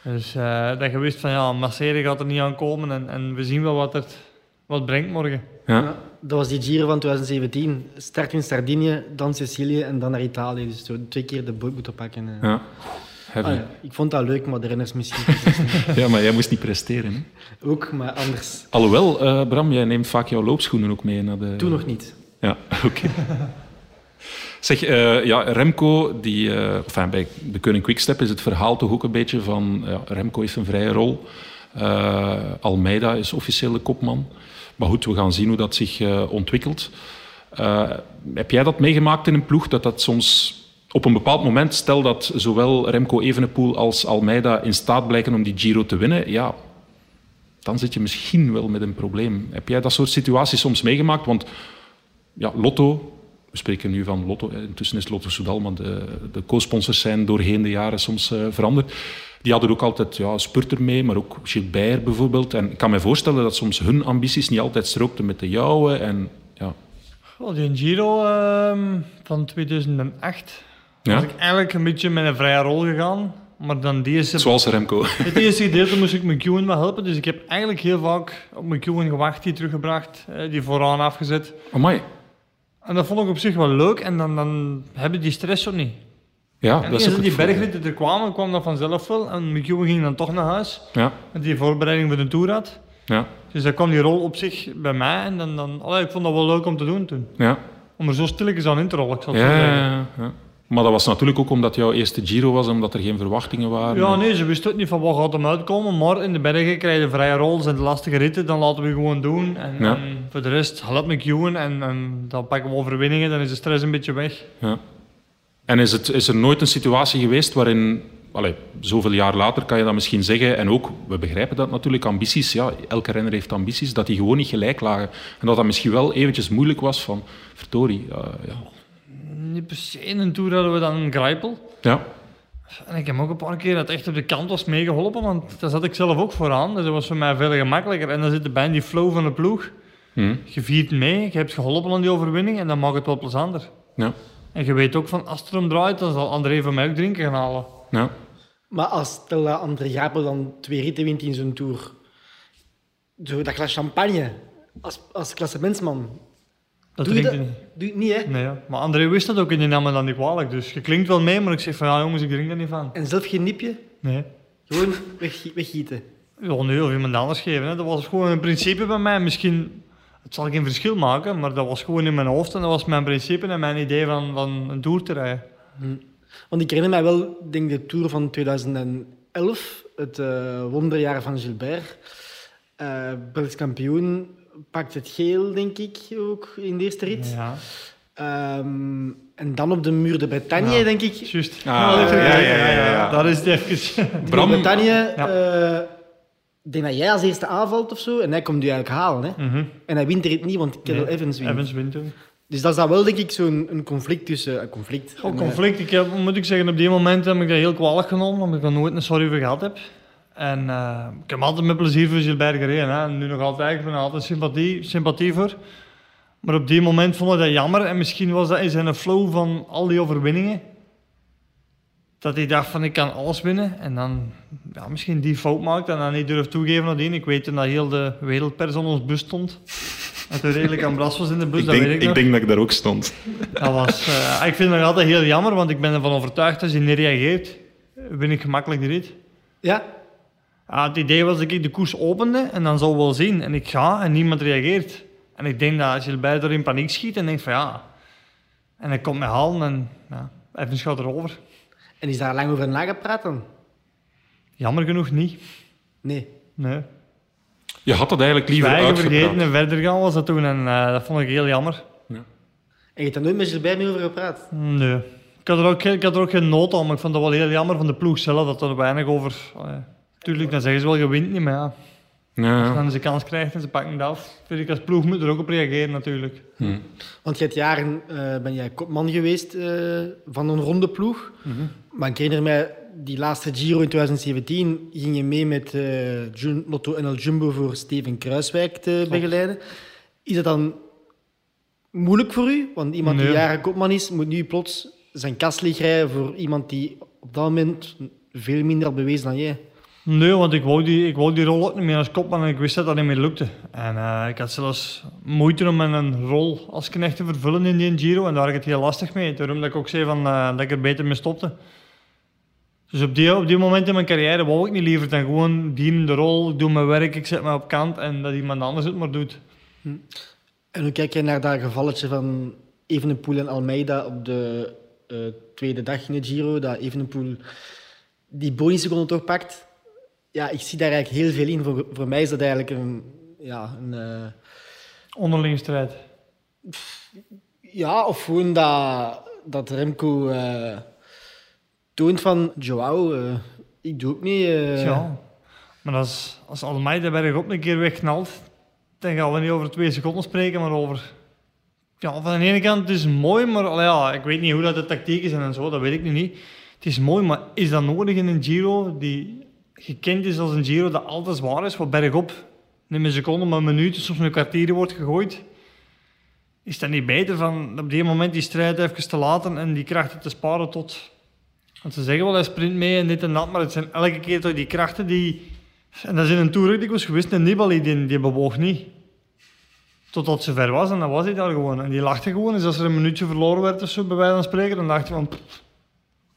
C: Dus eh, dat je wist van ja, Massere gaat er niet aan komen en, en we zien wel wat het wat brengt morgen.
A: ja.
B: Ja, dat was die Giro van 2017. Start in Sardinië, dan Sicilië en dan naar Italië. Dus zo twee keer de boot moeten pakken. eh.
A: ja. Heavy.
B: Ah, ja. Ik vond dat leuk, maar de renners misschien.
A: Ja, maar jij moest niet presteren. Hè?
B: ook, maar anders.
A: Alhoewel, eh, Bram, jij neemt vaak jouw loopschoenen ook mee naar de...
B: Toen nog niet.
A: Ja, oké. Zeg, eh, ja, Remco, die, enfin, bij de Koning Quickstep is het verhaal toch ook een beetje van... Ja, Remco heeft een vrije rol. Eh, Almeida is officieel de kopman. Maar goed, we gaan zien hoe dat zich ontwikkelt. Heb jij dat meegemaakt in een ploeg, dat dat soms op een bepaald moment, stel dat zowel Remco Evenepoel als Almeida in staat blijken om die Giro te winnen, ja, dan zit je misschien wel met een probleem. Heb jij dat soort situaties soms meegemaakt? Want ja, Lotto, we spreken nu van Lotto, intussen is Lotto Soudal, maar de, de co-sponsors zijn doorheen de jaren soms uh, veranderd. Die hadden ook altijd ja, Spurter mee, maar ook Gilbert bijvoorbeeld. En ik kan me voorstellen dat soms hun ambities niet altijd strookten met de jouwe. En, ja.
C: Oh, die Giro uh, van 2008 ja? was ik eigenlijk een beetje met een vrije rol gegaan. Maar dan deze...
A: Zoals Remco.
C: Het eerste gedeelte moest ik McEwen wel helpen. Dus ik heb eigenlijk heel vaak op McEwen gewacht, die teruggebracht, eh, die vooraan afgezet.
A: Amai.
C: En dat vond ik op zich wel leuk. En dan, dan heb je die stress ook niet.
A: Ja,
C: en
A: dat is
C: die bergritten er kwamen, kwam dat vanzelf wel. En McEwen ging dan toch naar huis.
A: Ja,
C: Met die voorbereiding voor de Tour had.
A: ja,
C: Dus dan kwam die rol op zich bij mij. En dan, dan, allee, ik vond dat wel leuk om te doen toen.
A: ja.
C: Om er zo stilletjes aan in te rollen, ik zal het
A: Ja,
C: zo
A: ja,
C: zeggen.
A: ja, ja. Maar dat was natuurlijk ook omdat jouw eerste Giro was, omdat er geen verwachtingen waren.
C: Ja, nee, ze wisten ook niet van wat gaat hem uitkomen. Maar in de bergen krijg je vrije rol, zijn de lastige ritten, dan laten we gewoon doen. En,
A: Ja.
C: en voor de rest, help me queuen en, en dan pakken we overwinningen, dan is de stress een beetje weg.
A: Ja. En is, het, is er nooit een situatie geweest waarin, allee, zoveel jaar later kan je dat misschien zeggen, en ook, we begrijpen dat natuurlijk, ambities, ja, elke renner heeft ambities, dat die gewoon niet gelijk lagen. En dat dat misschien wel eventjes moeilijk was van, verdorie, ja, ja.
C: Niet per se in een tour hadden we dan een grijpel.
A: ja.
C: En ik heb ook een paar keer dat echt op de kant was meegeholpen, want daar zat ik zelf ook vooraan. Dus dat was voor mij veel gemakkelijker. En dan zit je bij in die flow van de ploeg.
A: Hm.
C: Je viert mee, je hebt geholpen aan die overwinning en dan maakt het wel plezanter.
A: Ja.
C: En je weet ook van, als het erom draait, dan zal André van mij ook drinken gaan halen.
A: Ja.
B: Maar als stel dat André Gapel dan twee ritten wint in zijn tour, zo dat glas champagne, als, als klassementsman,
C: Dat
B: doe je dat? Doe je niet, hè?
C: Nee, ja. maar André wist dat ook en die nam me dan niet kwalijk. Dus je klinkt wel mee, maar ik zeg van ja jongens, ik drink er niet van.
B: En zelf geen nipje,
C: Nee.
B: gewoon weg, weggieten.
C: Ja, nee, of iemand anders geven. Hè. Dat was gewoon een principe bij mij. Misschien, het zal geen verschil maken, maar dat was gewoon in mijn hoofd en dat was mijn principe en mijn idee van, van een tour te rijden.
B: Want ik herinner mij wel, denk de Tour van 2011, het eh, wonderjaar van Gilbert. Eh Belgisch kampioen, pakt het geel, denk ik, ook in de eerste rit.
C: Ja,
B: Ehm, en dan op de muur de Bretagne,
C: Ja.
B: denk ik.
C: juist.
A: Ah,
C: dat is
A: ja, ja, ja, ja, ja.
C: Daar is het even.
B: De Bretagne,
C: Ja.
B: eh, ik denk dat jij als eerste aanvalt of zo, en hij komt u eigenlijk halen. Hè?
C: Mhm.
B: En hij wint er niet, want Cadel
C: Nee,
B: Evans wint.
C: Evans wint toen.
B: Dus dat is dan wel, denk ik, zo'n een conflict tussen... Een conflict. Eh,
C: conflict. Ik heb, moet ik zeggen, op die moment heb ik dat heel kwalijk genomen, omdat ik er nooit een sorry voor gehad heb. En eh, ik heb altijd met plezier voor Gilbert gereden. Hè. En nu nog altijd. Ik ben er altijd sympathie, sympathie voor. Maar op die moment vond ik dat jammer. En misschien was dat in zijn flow van al die overwinningen. Dat hij dacht van ik kan alles winnen. En dan ja, misschien die fout maakt en dan niet durft toegeven nadien. Ik weet dat heel de wereldpers aan ons bus stond. En toen redelijk aan Bras was in de bus,
A: Ik,
C: dat
A: denk,
C: weet ik,
A: ik
C: nog.
A: denk dat ik daar ook stond.
C: Dat was, eh, ik vind het nog altijd heel jammer, want ik ben ervan overtuigd als hij niet reageert, win ik gemakkelijk de rit.
B: Ja,
C: Ah, het idee was dat ik de koers opende en dan zou wel zien. En ik ga en niemand reageert. En ik denk dat als je erbij door in paniek schiet en denkt van ja. En hij komt me halen en ja, even gaat erover.
B: en is daar lang over nagepraat dan?
C: Jammer genoeg niet.
B: Nee.
C: Nee.
A: Je had dat eigenlijk liever
C: Zwijgen,
A: uitgepraat.
C: vergeten en verder gaan was dat toen. En eh, dat vond ik heel jammer.
B: En je hebt daar nooit met Gilbert meer over gepraat?
C: Nee. Ik had, er ook, geen- ik had er ook geen nood aan, maar ik vond het wel heel jammer van de ploeg zelf dat er weinig over. Uh, tuurlijk, dan zeggen ze wel je wint niet, maar ja.
A: Ja,
C: Als je dan ze kans krijgt en ze pakken het af, vind ik als ploeg moet er ook op reageren natuurlijk.
A: Hm.
B: Want je hebt jaren eh, ben jij kopman geweest eh, van een ronde ploeg. Maar ik herinner mij, die laatste Giro in 2017 ging je mee met eh, Jun- Lotto NL Jumbo voor Steven Kruiswijk te begeleiden. Is dat dan moeilijk voor u? Want iemand die jaren kopman is, moet nu plots zijn kast leegrijden voor iemand die op dat moment veel minder had bewezen dan jij.
C: Nee, want ik wou die, ik wou die rol ook niet meer als kopman en ik wist dat dat niet meer lukte. En eh, ik had zelfs moeite om een rol als knecht te vervullen in die Giro en daar had ik het heel lastig mee. Daarom dat ik ook zei van, eh, dat ik er beter mee stopte. Dus op die, op die moment in mijn carrière wou ik niet liever dan gewoon dienende rol, ik doe mijn werk, ik zet me op kant en dat iemand anders het maar doet.
B: En hoe kijk je naar dat gevalletje van Evenepoel en Almeida op de eh, tweede dag in de Giro? Dat Evenepoel die bonusseconde toch pakt. Ja, ik zie daar eigenlijk heel veel in. Voor, voor mij is dat eigenlijk een... Ja, een
C: Onderlinge strijd.
B: ja of gewoon dat, dat Remco eh, toont van Joao, eh, ik doe ook niet.
C: Ja. Maar als, als Almeida bergop een keer wegknalt, dan gaan we niet over twee seconden spreken, maar over... Ja, van de ene kant het is het mooi, maar ja, ik weet niet hoe dat de tactiek is en zo, dat weet ik nu niet. Het is mooi, maar is dat nodig in een Giro die gekend is als een Giro dat altijd zwaar is, wat bergop niet een seconde, maar een minuut, soms een kwartier wordt gegooid? Is dat niet beter van op die moment die strijd even te laten en die krachten te sparen tot... Want ze zeggen wel, hij sprint mee en dit en dat, maar het zijn elke keer toch die krachten die... En dat is in een Tour ook dikwijls geweest, en Nibali, die, die bewoog niet. Totdat ze ver was en dan was hij daar gewoon. En die lachte gewoon, dus als er een minuutje verloren werd of zo, bij wijze van spreken, dan dacht je van... pff,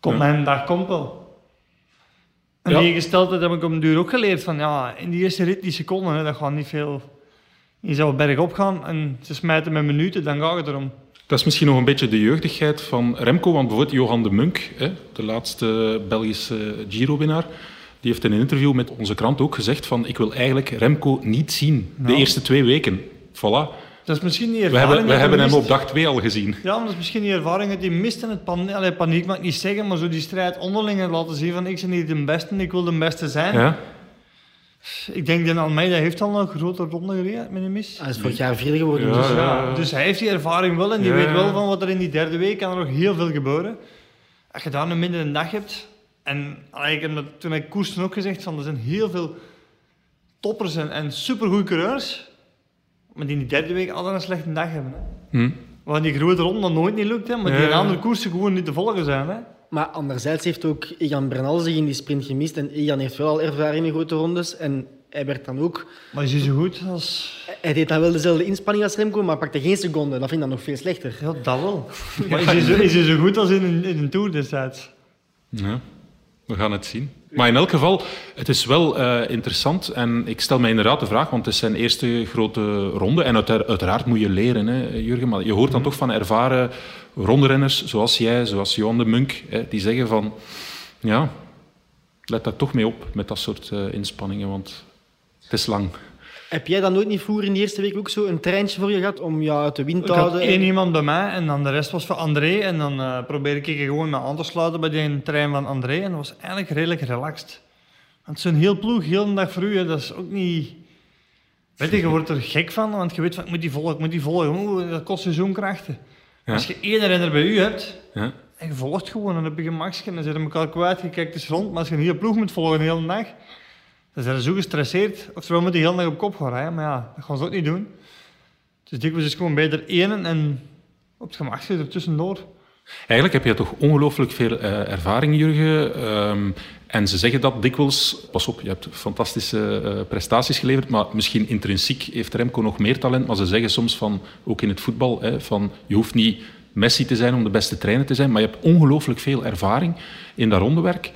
C: Komt
A: Ja.
C: mijn dag, komt wel. En
A: Ja.
C: die gesteldheid heb ik op een duur ook geleerd van, ja, in die eerste rit, die seconden, hè, dat gaat niet veel... Je zou bergop gaan en ze smijten met minuten, dan gaat het erom.
A: Dat is misschien nog een beetje de jeugdigheid van Remco, want bijvoorbeeld Johan de Munk, hè, de laatste Belgische Giro-winnaar, die heeft in een interview met onze krant ook gezegd van ik wil eigenlijk Remco niet zien, de
C: Nou.
A: eerste twee weken. Voilà.
C: Dat is misschien die
A: We
C: ervaring
A: hebben, we hem
C: mist.
A: op dag twee al gezien.
C: Ja, maar dat is misschien die ervaring dat hij mist en het pan allee, paniek mag ik niet zeggen, maar zo die strijd onderling en laten zien van ik ben niet de beste, ik wil de beste zijn.
A: Ja?
C: Ik denk dat Almeida heeft al een grote ronde gereden, met een mis.
B: Hij is vorig jaar vierde geworden.
A: Ja,
B: dus,
C: Dus,
A: ja.
C: ja, dus hij heeft die ervaring wel en die
A: Ja,
C: weet wel van wat er in die derde week kan er nog heel veel gebeuren. Als je daar een minder een dag hebt, en allee, ik heb dat toen ik koerste ook gezegd van er zijn heel veel toppers en, en supergoeie coureurs, maar die in die derde week altijd een slechte dag hebben. Hè.
A: Hm.
C: Waar die grote ronde dan nooit niet lukt, hè, maar die
A: Ja,
C: andere koersen gewoon niet te volgen zijn. Hè.
B: Maar anderzijds heeft ook Egan Bernal zich in die sprint gemist. En Egan heeft wel al ervaring in grote rondes. En hij werd dan ook...
C: Maar is hij zo goed als...
B: Hij deed dan wel dezelfde inspanning als Remco, maar pakte geen seconde. Dat vind ik dan nog veel slechter.
C: Ja, dat wel. Maar is hij zo, is hij zo goed als in een, in een Tour destijds?
A: Ja, we gaan het zien. Maar in elk geval, het is wel eh, interessant. En ik stel mij inderdaad de vraag, want het is zijn eerste grote ronde. En uitera- uiteraard moet je leren, hè, Jurgen. Maar je hoort dan toch van ervaren rondrenners, zoals jij, zoals Johan de Munk, hè, die zeggen van... Ja, let daar toch mee op met dat soort eh, inspanningen, want het is lang.
B: Heb jij dan nooit niet vroeger in de eerste week ook zo een treintje voor je gehad om jou uit de wind
C: Ik
B: te
C: had
B: houden?
C: één iemand bij mij en dan de rest was van André. En dan eh probeerde ik je gewoon me aan te sluiten bij die trein van André. En dat was eigenlijk redelijk relaxed. Want zo'n heel ploeg, heel een dag voor u, hè, dat is ook niet... Weet je, je wordt er gek van, want je weet van, ik moet die volgen, ik moet die volgen. Oeh, dat kost je zo'n krachten.
A: Ja.
C: Als je één renner bij u hebt,
A: Ja.
C: en je volgt gewoon, dan heb je gemaksje, en dan zit je elkaar kwijt, je kijkt eens rond. Maar als je een hele ploeg moet volgen de hele dag, dan zijn ze zo gestresseerd. Oftewel moet je de hele dag op kop gaan rijden, maar ja, dat gaan ze ook niet doen. Dus dikwijls is gewoon beter één en op het gemak zit er tussendoor.
A: Eigenlijk heb je toch ongelooflijk veel eh, ervaring, Jurgen. Ehm, en ze zeggen dat dikwijls... Pas op, je hebt fantastische eh, prestaties geleverd, maar misschien intrinsiek heeft Remco nog meer talent. Maar ze zeggen soms van, ook in het voetbal, hè, van je hoeft niet Messi te zijn om de beste trainer te zijn, maar je hebt ongelooflijk veel ervaring in dat rondewerk.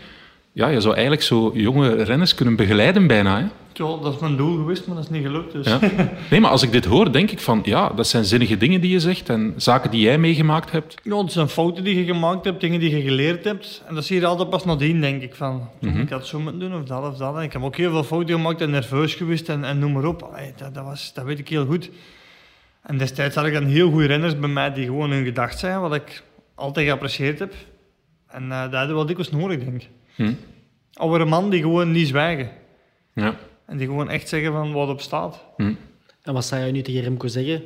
A: Ja, je zou eigenlijk zo jonge renners kunnen begeleiden bijna. Hè?
C: Ja, dat is mijn doel geweest, maar dat is niet gelukt. Dus.
A: Ja. Nee, maar als ik dit hoor, denk ik van, ja, dat zijn zinnige dingen die je zegt en zaken die jij meegemaakt hebt.
C: Ja, het zijn fouten die je gemaakt hebt, dingen die je geleerd hebt. En dat zie je altijd pas nadien, denk ik. Van,
A: Mhm.
C: Ik had zo moeten doen of dat of dat. En ik heb ook heel veel fouten gemaakt en nerveus geweest en, en noem maar op. Allee, dat, dat, was, dat weet ik heel goed. En destijds had ik dan heel goede renners bij mij die gewoon hun gedacht zijn, wat ik altijd geapprecieerd heb. En eh, dat hadden we wel dikwijls nodig, denk ik.
A: Hm.
C: Oude man die gewoon niet zwijgen.
A: Ja.
C: En die gewoon echt zeggen van wat op staat.
A: Hm.
B: En wat zou je nu tegen Remco zeggen?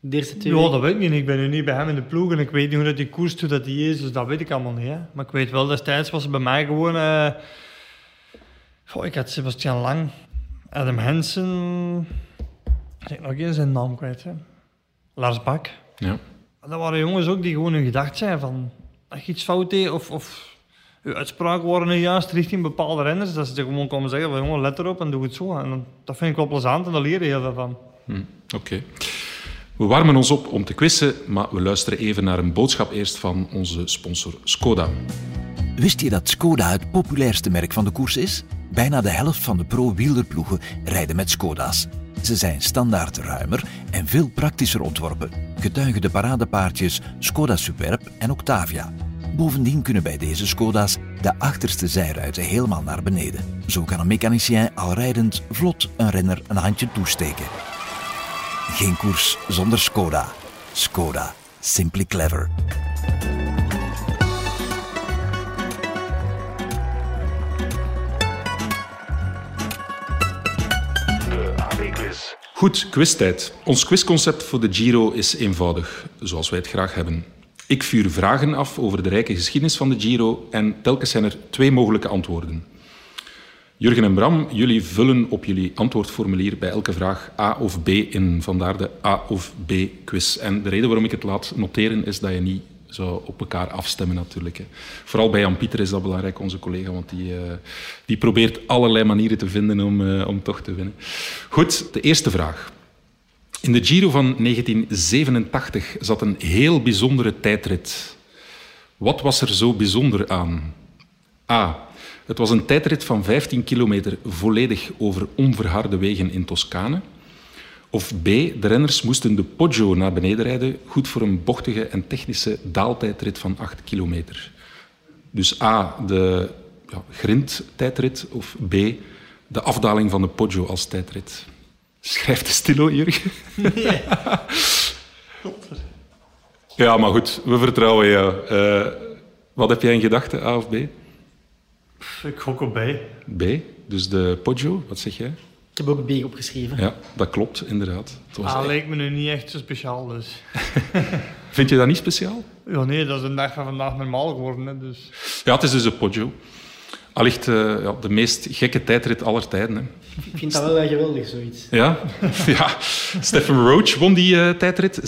B: De eerste twee
C: Ja, dat weet ik niet. Ik ben nu niet bij hem in de ploeg en ik weet niet hoe dat die koers doet dat die is, dus dat weet ik allemaal niet. Hè. Maar ik weet wel, destijds was het bij mij gewoon... eh, goh, ik had Sebastian Lang, Adam Hansen... Ik zeg nog eens zijn naam kwijt. Hè. Lars Bak.
A: Ja.
C: Dat waren jongens ook die gewoon hun gedacht zijn van... Als je iets fout deed of... of je uitspraken waren niet juist richting bepaalde renners, dat ze gewoon komen zeggen jongen, let erop en doe het zo. En dan- dat vind ik wel plezant en daar leer je heel veel van.
A: Hm, Oké. We warmen ons op om te quizzen, maar we luisteren even naar een boodschap eerst van onze sponsor Skoda.
D: Wist je dat Skoda het populairste merk van de koers is? Bijna de helft van de pro-wielerploegen rijden met Skoda's. Ze zijn standaard ruimer en veel praktischer ontworpen. Getuigen de paradepaardjes Skoda Superb en Octavia. Bovendien kunnen bij deze Skoda's de achterste zijruiten helemaal naar beneden. Zo kan een mechanicien al rijdend vlot een renner een handje toesteken. Geen koers zonder Skoda. Skoda, simply clever.
A: Goed, quiztijd. Ons quizconcept voor de Giro is eenvoudig, zoals wij het graag hebben. Ik vuur vragen af over de rijke geschiedenis van de Giro en telkens zijn er twee mogelijke antwoorden. Jurgen en Bram, jullie vullen op jullie antwoordformulier bij elke vraag A of B in. Vandaar de A of B quiz. En de reden waarom ik het laat noteren is dat je niet zou op elkaar afstemmen natuurlijk. Hè. Vooral bij Jan Pieter is dat belangrijk, onze collega, want die, uh, die probeert allerlei manieren te vinden om, uh, om toch te winnen. Goed, de eerste vraag. In de Giro van 1987 zat een heel bijzondere tijdrit. Wat was er zo bijzonder aan? A. Het was een tijdrit van 15 kilometer volledig over onverharde wegen in Toscane. Of B, de renners moesten de Poggio naar beneden rijden, goed voor een bochtige en technische daaltijdrit van 8 kilometer. Dus A, de ja, grindtijdrit, of B, de afdaling van de Poggio als tijdrit. Schrijft de stilo, Jurgen? Nee. ja, maar goed, we vertrouwen jou. Uh, wat heb jij in gedachten, A of B?
C: Ik gok op B.
A: B, dus de Poggio, wat zeg jij?
B: Ik heb ook B opgeschreven.
A: Ja, dat klopt, inderdaad.
C: Het was ah, lijkt me nu niet echt zo speciaal, dus.
A: Vind je dat niet speciaal?
C: Ja, nee, dat is een dag van vandaag normaal geworden. Hè, dus.
A: Ja, het is dus een Poggio. Allicht uh, ja, de meest gekke tijdrit aller tijden. Hè.
B: Ik vind dat wel wel geweldig, zoiets.
A: Ja, ja. Stephen Roach won die uh, tijdrit. 46,5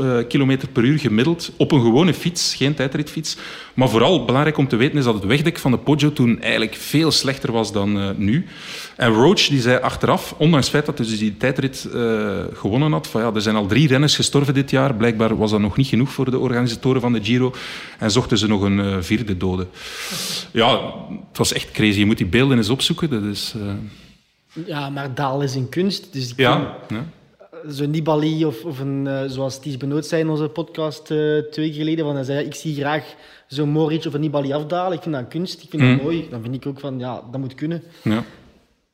A: uh, km per uur gemiddeld. Op een gewone fiets, geen tijdritfiets. Maar vooral belangrijk om te weten is dat het wegdek van de Poggio toen eigenlijk veel slechter was dan uh, nu. En Roach die zei achteraf, ondanks het feit dat hij dus die tijdrit uh, gewonnen had, van ja, er zijn al drie renners gestorven dit jaar. Blijkbaar was dat nog niet genoeg voor de organisatoren van de Giro. En zochten ze nog een uh, vierde dode. Ja, het was echt crazy. Je moet die beelden eens opzoeken. Dat is...
B: Ja, maar daal is een kunst. Dus
A: ja, ja.
B: Zo'n Nibali of, of een, zoals Ties Benoot zei in onze podcast twee weken geleden, van hij zei, ik zie graag zo'n Moric of een Nibali afdalen. Ik vind dat een kunst, ik vind mm. dat mooi. Dan vind ik ook van, ja, dat moet kunnen.
A: Ja.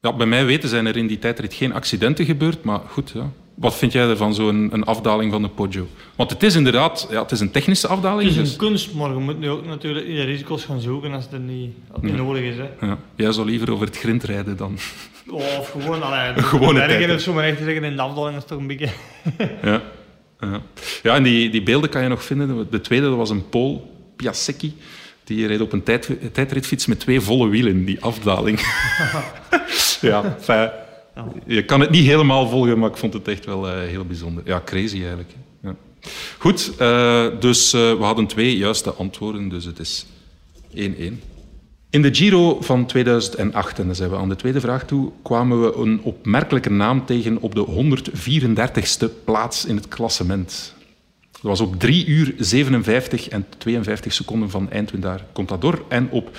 A: Ja, bij mij weten zijn er in die tijdrit geen accidenten gebeurd, maar goed, ja. Wat vind jij ervan, zo'n een afdaling van de Poggio? Want het is inderdaad ja, het is een technische afdaling.
C: Het is een dus... kunst, maar je moet nu ook natuurlijk de risico's gaan zoeken als het niet, als het niet nodig is. Hè.
A: Ja. Jij zou liever over het grind rijden dan...
C: of gewoon, allee, gewoon het of zo, maar echt zeggen, in de afdaling is toch een beetje...
A: ja. Ja, ja en die, die beelden kan je nog vinden. De tweede dat was een Pool, Piasecki. Die reed op een tijd, tijdritfiets met twee volle wielen, die afdaling. ja, fijn. Je kan het niet helemaal volgen, maar ik vond het echt wel uh, heel bijzonder. Ja, crazy eigenlijk. Ja. Goed, uh, dus uh, we hadden twee juiste antwoorden, dus het is 1-1. In de Giro van 2008, en dan zijn we aan de tweede vraag toe, kwamen we een opmerkelijke naam tegen op de 134ste plaats in het klassement. Dat was op 3 uur 57 en 52 seconden van eindwinnaar Contador en op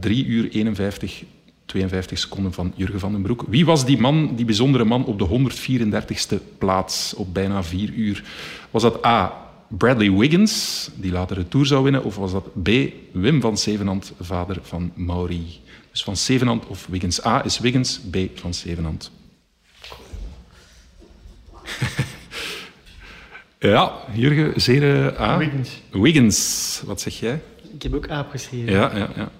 A: 3 uur 51 52 seconden van Jurgen van den Broek. Wie was die man, die bijzondere man, op de 134ste plaats op bijna 4 uur? Was dat A. Bradley Wiggins, die later de Tour zou winnen, of was dat B. Wim van Zevenand, vader van Mauri? Dus van Zevenand of Wiggins. A is Wiggins, B van Zevenand. ja, Jurgen, zeer A.
C: Wiggins.
A: Wiggins, wat zeg jij?
B: Ik heb ook A opgeschreven.
A: Ja, ja, ja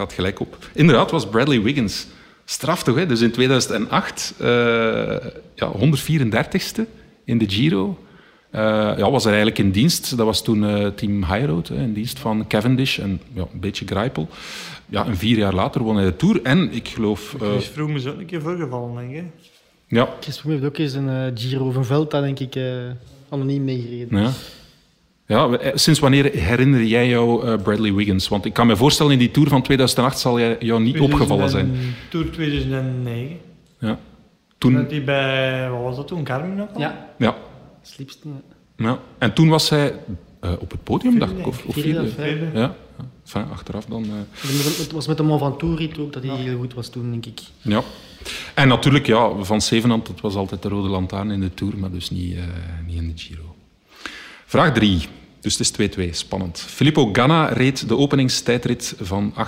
A: gaat gelijk op. Inderdaad, was Bradley Wiggins. Straf toch, hè? Dus in 2008, uh, eh, ja, 134ste in de Giro. Uh, ja, was er eigenlijk in dienst. Dat was toen uh, team Highroad, in dienst van Cavendish en ja, een beetje Greipel. Ja, en vier jaar later won hij de Tour. En ik geloof...
C: Chris Froome is ook een keer voorgevallen, denk ik.
A: Ja.
B: Chris Froome heeft ook eens een Giro van Velta, denk ik, anoniem meegereden.
A: Ja. Ja, eh, sinds wanneer herinner jij jou uh, Bradley Wiggins? Want ik kan me voorstellen, in die Tour van 2008 zal jij jou niet opgevallen zijn.
C: Tour 2009.
A: Ja. Toen...
C: Dat hij bij, wat was dat toen, Carmen
B: Ja.
A: Ja.
B: Slipste.
A: Ja. En toen was hij uh, op het podium, dacht ik, of,
B: of vierde. vierde.
A: Ja. Enfin, achteraf dan... Uh...
B: Het was met de Mont Ventoux ook dat hij heel goed was toen, denk ik.
A: Ja. En natuurlijk, ja, Van Zevenhand, dat was altijd de rode lantaarn in de Tour, maar dus niet, uh, niet in de Giro. Vraag 3. Dus het is 2-2, spannend. Filippo Ganna reed de openingstijdrit van 8,6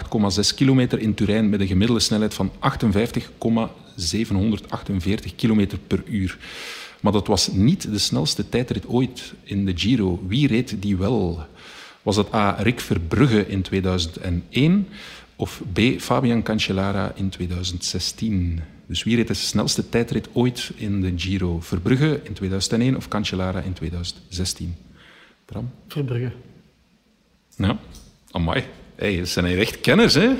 A: kilometer in Turijn met een gemiddelde snelheid van 58,748 kilometer per uur. Maar dat was niet de snelste tijdrit ooit in de Giro. Wie reed die wel? Was het A. Rick Verbrugge in 2001 of B. Fabian Cancellara in 2016? Dus wie reed de snelste tijdrit ooit in de Giro? Verbrugge in 2001 of Cancellara in 2016? Bram?
B: Verbrugge.
A: Ja, amai. Hey, dat zijn hier echt kenners, hè?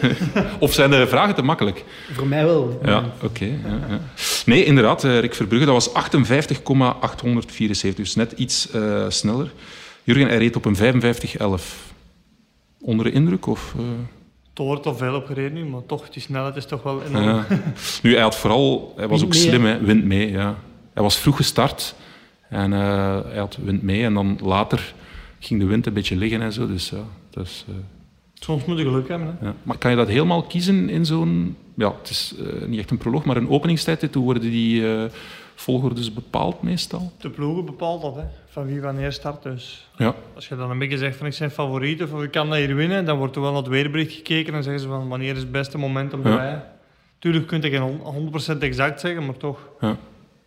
A: of zijn de vragen te makkelijk?
B: Voor mij wel.
A: Ja, oké. ja, ja. Nee, inderdaad, eh, Rick Verbrugge, dat was 58,874, dus net iets eh, sneller. Jurgen, hij reed op een 55,11. Onder de indruk? Of, eh?
C: Het wordt al veel opgereden nu, maar toch, die snelheid is toch wel enorm.
A: Ja. Nu, hij had vooral... Hij was
B: Wind
A: ook
B: mee,
A: slim, hè. Wind mee, ja. Hij was vroeg gestart en eh, hij had wind mee. En dan later ging de wind een beetje liggen en zo. Dus ja, dat is... eh,
C: Soms moet je geluk hebben. Hè.
A: ja. Maar kan je dat helemaal kiezen in zo'n... Ja, het is eh, niet echt een proloog, maar een openingstijd. Hoe worden die volgordes bepaald meestal?
C: De ploegen bepaalt dat, hè, van wie wanneer start. Dus
A: Ja,
C: als je dan een beetje zegt van ik zijn favoriet of ik kan dat hier winnen, dan wordt er wel naar het weerbericht gekeken en zeggen ze van wanneer is het beste moment om te
A: Ja.
C: rijden. Tuurlijk kun je geen 100% exact zeggen, maar toch.
A: ja.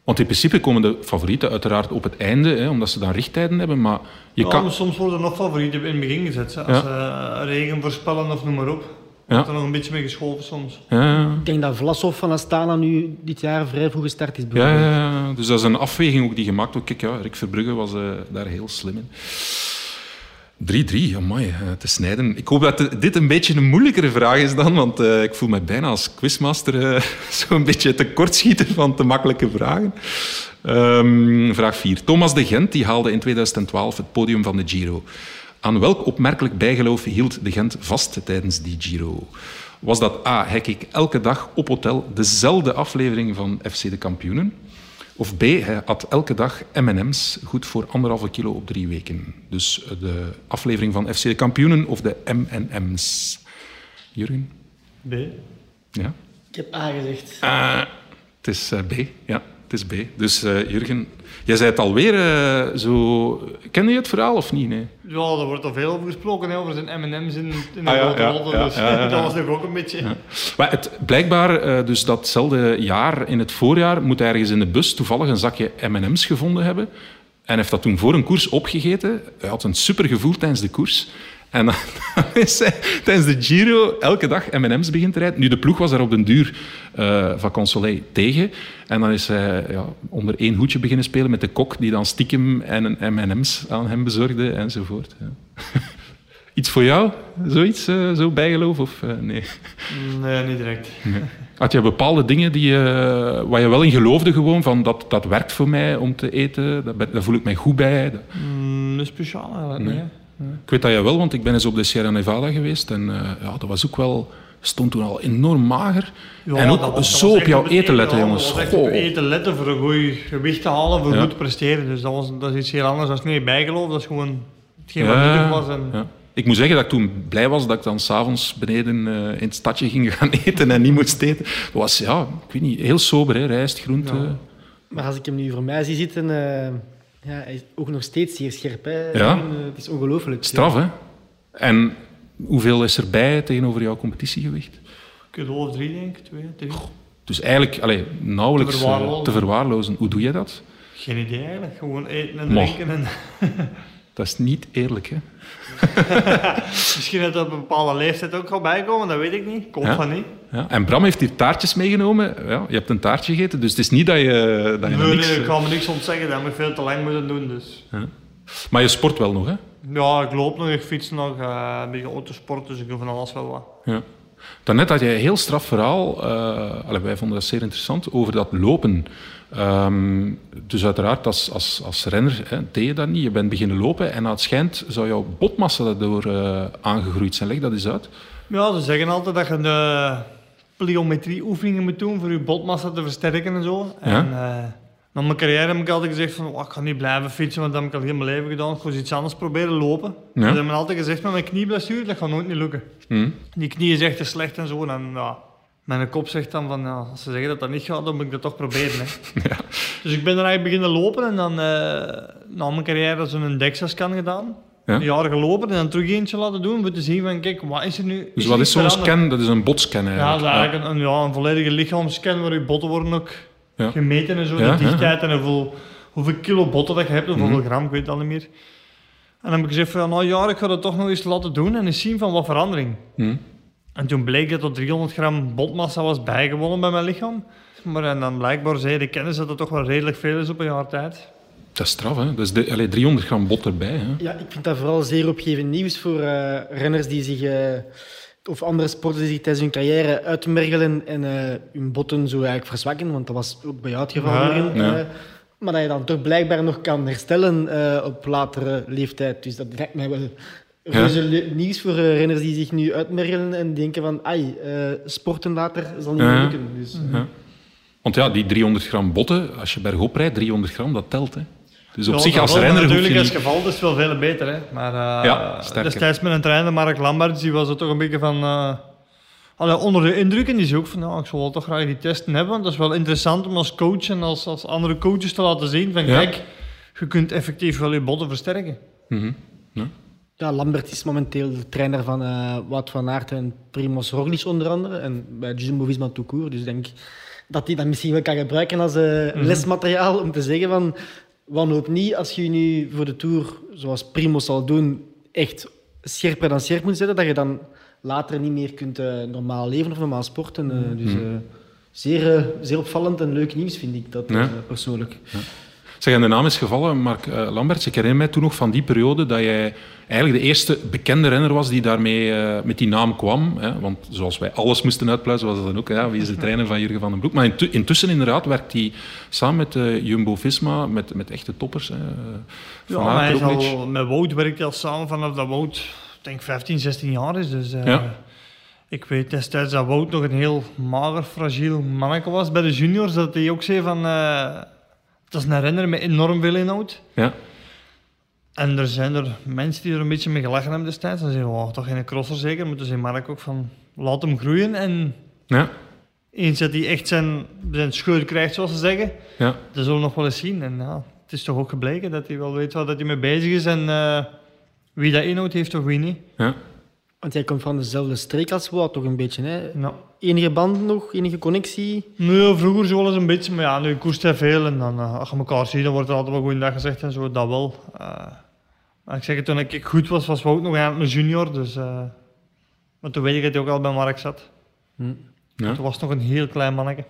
A: Want in principe komen de favorieten uiteraard op het einde, hè, omdat ze dan richttijden hebben. Maar je
C: Ja,
A: kan...
C: maar soms worden er nog favorieten in het begin gezet. hè. Als ze regen voorspellen of noem maar op.
A: Ja.
C: Wordt er nog een beetje mee geschoven soms.
A: Ja, ja.
B: Ik denk dat Vlasov van Astana nu dit jaar vrij vroeg gestart is.
A: Ja, ja, dus dat is een afweging ook die gemaakt wordt. Kijk, ja, Rick Verbrugge was eh, daar heel slim in. 3-3, amai, eh, te snijden. Ik hoop dat dit een beetje een moeilijkere vraag is dan, want eh, ik voel me bijna als quizmaster eh, zo'n beetje tekortschieten van te makkelijke vragen. Ehm, vraag 4. Thomas de Gent die haalde in 2012 het podium van de Giro. Aan welk opmerkelijk bijgeloof hield de Gent vast tijdens die Giro? Was dat A, hij keek elke dag op hotel dezelfde aflevering van FC de Kampioenen? Of B, hij had elke dag M&M's, goed voor anderhalve kilo op drie weken. Dus eh, de aflevering van FC de Kampioenen of de M&M's. Jurgen?
C: B.
B: Ik
A: Ja?
B: heb A gezegd.
A: Eh, het is eh, B, ja. Het is B. Dus eh, Jurgen, jij zei het alweer eh, zo... Ken je het verhaal of niet? Nee.
C: Ja, er wordt al veel over gesproken, hè, over zijn M&M's in, in de
A: Ah,
C: grote
A: ja, ja,
C: dus dat was nog ook een beetje...
A: Maar het, blijkbaar, eh, dus datzelfde jaar, in het voorjaar, moet hij ergens in de bus toevallig een zakje M&M's gevonden hebben. En heeft dat toen voor een koers opgegeten. Hij had een super gevoel tijdens de koers. En dan is hij tijdens de Giro elke dag M&M's begint te rijden. Nu, de ploeg was daar op den duur eh van Consoleil tegen. En dan is hij ja, onder één hoedje beginnen spelen met de kok, die dan stiekem en een M&M's aan hem bezorgde, enzovoort. Ja. Iets voor jou? Zoiets, eh, zo bijgeloof? Of, eh, nee?
C: Nee, niet direct.
A: Had je bepaalde dingen die, eh, waar je wel in geloofde gewoon, van dat, dat werkt voor mij om te eten, ben- daar voel ik mij goed bij. Dat-
C: Mm, is speciaal eigenlijk niet, hè.
A: Ik weet dat jij wel, want ik ben eens op de Sierra Nevada geweest en eh, ja, dat was ook wel, stond toen al enorm mager.
C: Ja,
A: en
C: dat
A: ook
C: was-
A: zo op jouw eten letten, jongens.
C: Dat was echt op eten letten voor een goed gewicht te halen, voor
A: Ja.
C: goed te presteren. Dus dat, was, dat is iets heel anders. Dat is niet bijgeloof, dat is gewoon hetgeen wat nodig was. En,
A: ja. Ik moet zeggen dat ik toen blij was dat ik dan s'avonds beneden eh, in het stadje ging gaan eten en niet moest eten. Dat was, ja, ik weet niet, heel sober, hè, rijst, groente.
C: Ja.
B: Maar als ik hem nu voor mij zie zitten, eh, ja, hij is ook nog steeds zeer scherp. Hè.
A: Ja.
B: En, eh, het is ongelooflijk.
A: Straf, hè? En hoeveel is erbij tegenover jouw competitiegewicht?
C: kilo of drie, denk ik. Twee, drie.
A: Dus eigenlijk allee, nauwelijks
C: Te
A: eh,
C: verwaarlozen.
A: te verwaarlozen. Hoe doe je dat?
C: Geen idee eigenlijk. Gewoon eten en drinken. En...
A: Dat is niet eerlijk, hè?
C: Misschien dat er op een bepaalde leeftijd ook gaat bijkomen, dat weet ik niet. Komt
A: Ja.
C: van niet.
A: Ja. En Bram heeft hier taartjes meegenomen. Ja, je hebt een taartje gegeten, dus het is niet dat je, dat je
C: Nee,
A: niks...
C: nee, ik
A: eh,
C: kan me niks ontzeggen. Dat heb ik veel te lang moeten doen. Dus.
A: Maar je sport wel nog, hè?
C: Ja, ik loop nog, ik fiets nog, eh, een beetje autosport, dus ik doe van alles wel wat.
A: Ja. Daarnet had je een heel straf verhaal, eh, wij vonden dat zeer interessant, over dat lopen. Ehm, dus uiteraard, als, als, als renner hè, deed je dat niet. Je bent beginnen lopen en het schijnt zou jouw botmassa daardoor eh, aangegroeid zijn. Leg dat eens uit.
C: Ja, ze zeggen altijd dat je de pliometrie-oefeningen moet doen voor je botmassa te versterken en zo. En eh, na mijn carrière heb ik altijd gezegd van, "Oh, ik ga niet blijven fietsen, want dat heb ik al heel mijn leven gedaan. Ik ga eens iets anders proberen lopen.
A: Ja.
C: Ze hebben me altijd gezegd met mijn knieblessure, dat gaat nooit niet lukken.
A: Hm?
C: Die knie is echt te slecht en zo. En ja, mijn kop zegt dan van, ja, als ze zeggen dat dat niet gaat, dan moet ik dat toch proberen. Hè.
A: Ja.
C: Dus ik ben er eigenlijk beginnen lopen en dan eh, na mijn carrière zo'n DEXA-scan gedaan.
A: Ja.
C: Een jaar gelopen en dan terug eentje laten doen om te zien van, kijk, wat is er nu?
A: Dus wat is zo'n scan? Dat is een botscan
C: Ja, dat is eigenlijk een, ja, een volledige lichaamscan waar je botten worden ook gemeten en zo. De dichtheid en hoeveel, hoeveel kilo botten dat je hebt, of
A: Mhm.
C: hoeveel gram, ik weet het al niet meer. En dan heb ik gezegd van, nou ja, ik ga dat toch nog eens laten doen en eens zien van wat verandering.
A: Hm?
C: En toen bleek dat er 300 gram botmassa was bijgewonnen bij mijn lichaam. Maar en dan blijkbaar zei de kennis dat het toch wel redelijk veel is op een jaar tijd.
A: Dat is straf, hè? Dus de, allee, 300 gram bot erbij. Hè?
B: Ja, ik vind dat vooral zeer opgevend nieuws voor eh, renners die zich, eh, of andere sporters die zich tijdens hun carrière uitmergelen en eh, hun botten zo eigenlijk verzwakken. Want dat was ook bij jou het geval.
C: Ja,
A: ja.
B: Maar dat je dan toch blijkbaar nog kan herstellen eh, op latere leeftijd. Dus dat lijkt mij wel reuze le- nieuws voor eh, renners die zich nu uitmergelen en denken van, ai, eh, sporten later zal niet
A: Ja.
B: lukken. Dus,
A: Ja. Want ja, die 300 gram botten, als je bergop rijdt, 300 gram, dat telt. Hè? Dus op
C: Ja,
A: zich
C: dat
A: als renner je
C: Natuurlijk, als
A: niet...
C: geval is het wel veel beter. Hè. Maar eh,
A: Ja, sterker.
C: destijds met een trainer, Mark Lamberts, die was er toch een beetje van... eh, allee, onder de indruk en die zei ook van, nou, ik zou wel toch graag die testen hebben, want dat is wel interessant om als coach en als, als andere coaches te laten zien van,
A: Ja.
C: kijk, je kunt effectief wel je botten versterken.
A: Mhm. Ja.
B: Ja, Lambert is momenteel de trainer van eh Wout van Aert en Primoz Roglic onder andere. En bij Jumbo-Visma tout court. Dus ik denk dat hij dat misschien wel kan gebruiken als eh, lesmateriaal om te zeggen van... Wanhoop niet als je nu voor de Tour, zoals Primoz zal doen, echt scherper dan scherp moet zetten, dat je dan later niet meer kunt eh, normaal leven of normaal sporten. Eh, dus eh, zeer, zeer opvallend en leuk nieuws vind ik dat
A: Ja.
B: persoonlijk.
A: Zeg, en de naam is gevallen, Mark eh, Lamberts. Ik herinner mij toen nog van die periode dat jij eigenlijk de eerste bekende renner was die daarmee eh, met die naam kwam. Hè? Want zoals wij alles moesten uitpluizen, was dat dan ook. Ja, wie is de trainer van Jurgen van den Broek? Maar intu- intussen inderdaad werkt hij samen met eh, Jumbo-Visma, met, met echte toppers. Hè?
C: Ja,
A: Van
C: maar hij is al, met Wout werkt hij al samen vanaf dat Wout, denk 15, 16 jaar is. Dus
A: Ja.
C: ik weet destijds dat Wout nog een heel mager, fragiel manneke was bij de juniors, dat hij ook zei van, dat is een renner met enorm veel inhoud.
A: Ja.
C: En er zijn er mensen die er een beetje mee gelachen hebben destijds. Dan zeggen oh, toch geen crosser zeker. Maar toen zei Mark ook van, laat hem groeien. En
A: Ja.
C: eens dat hij echt zijn, zijn scheur krijgt, zoals ze zeggen,
A: Ja.
C: dat zullen we nog wel eens zien. En ja, het is toch ook gebleken dat hij wel weet waar dat hij mee bezig is en eh, wie dat inhoud heeft of wie niet.
A: Ja.
B: Want jij komt van dezelfde streek als Wout, toch een beetje. Hè? Enige band nog, enige connectie?
C: nee, vroeger zo wel eens een beetje, maar ja, nu koerst hij veel. En dan, eh, als je elkaar ziet, dan wordt er altijd wel goeiedag gezegd en zo, dat wel. Eh, maar ik zeg het, toen ik goed was, was Wout nog eigenlijk een junior. Dus, eh, maar toen weet ik dat hij ook al bij Mark zat.
A: Ja.
C: Toen was het nog een heel klein manneke.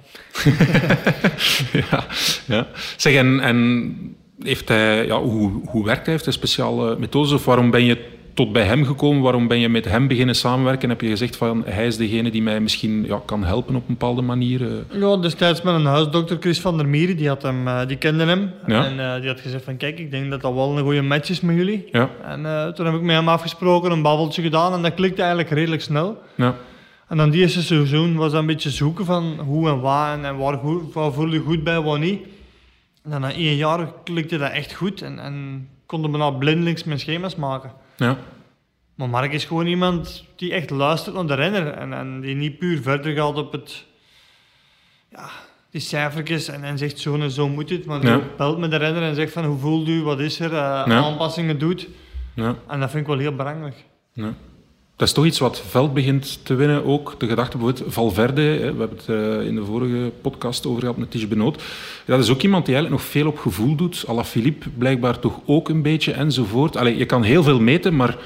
A: ja, ja. Zeg, en, en heeft hij, ja, hoe, hoe werkt hij? Heeft hij speciale methodes? Of waarom ben je tot bij hem gekomen? Waarom ben je met hem beginnen samenwerken? Heb je gezegd van hij is degene die mij misschien ja, kan helpen op een bepaalde manier? eh?
C: Ja, destijds met een huisdokter, Chris van der Mieren, die, had hem, eh, die kende hem.
A: Ja.
C: En eh, die had gezegd van, kijk, ik denk dat dat wel een goede match is met jullie.
A: Ja,
C: En toen heb ik met hem afgesproken, een babbeltje gedaan en dat klikte eigenlijk redelijk snel.
A: ja,
C: En dan die eerste seizoen was dat een beetje zoeken van hoe en waar en, en waar, goed, waar voel je goed bij, waar niet. En dan na één jaar klikte dat echt goed en, en konden we nou blindelings mijn schema's maken.
A: Ja,
C: Maar Mark is gewoon iemand die echt luistert naar de renner en, en die niet puur verder gaat op het, ja, die cijfertjes en, en zegt zo en zo moet het, maar die
A: Ja.
C: belt met de renner en zegt van hoe voelt u, wat is er, eh,
A: Ja.
C: aanpassingen doet.
A: ja,
C: En dat vind ik wel heel belangrijk.
A: Dat is toch iets wat Veld begint te winnen ook. De gedachte bijvoorbeeld Valverde, hè, we hebben het eh, in de vorige podcast over gehad met Tige Benoot. Dat is ook iemand die eigenlijk nog veel op gevoel doet. Philippe blijkbaar toch ook een beetje enzovoort. Allee, je kan heel veel meten, maar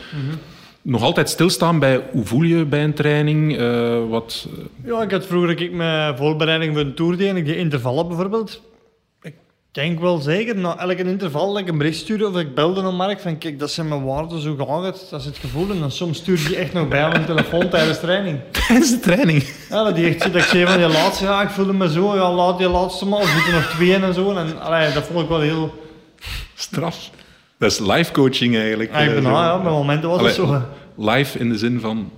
A: nog altijd stilstaan bij hoe voel je bij een training. eh, wat,
C: Ja, ik had vroeger ik mijn voorbereiding voor een tour deed en ik die intervallen bijvoorbeeld. Ik denk wel zeker, na elke interval dat ik een bericht stuurde of ik belde naar Mark van kijk, dat zijn mijn waarden, zo gaat het, dat is het gevoel. En dan soms stuurde die echt nog bij mijn telefoon tijdens training.
A: tijdens de training.
C: Ja, dat die echt zit, dat ik zei van die laatste, ja, ik voelde me zo, ja, laat die laatste maar, er zitten nog twee in en zo. En allee, dat vond ik wel heel...
A: Straf. Dat is live coaching eigenlijk.
C: Ja, ik ben
A: eh,
C: nou,
A: zo.
C: ja, bij momenten was het zo. hè.
A: Live in de zin van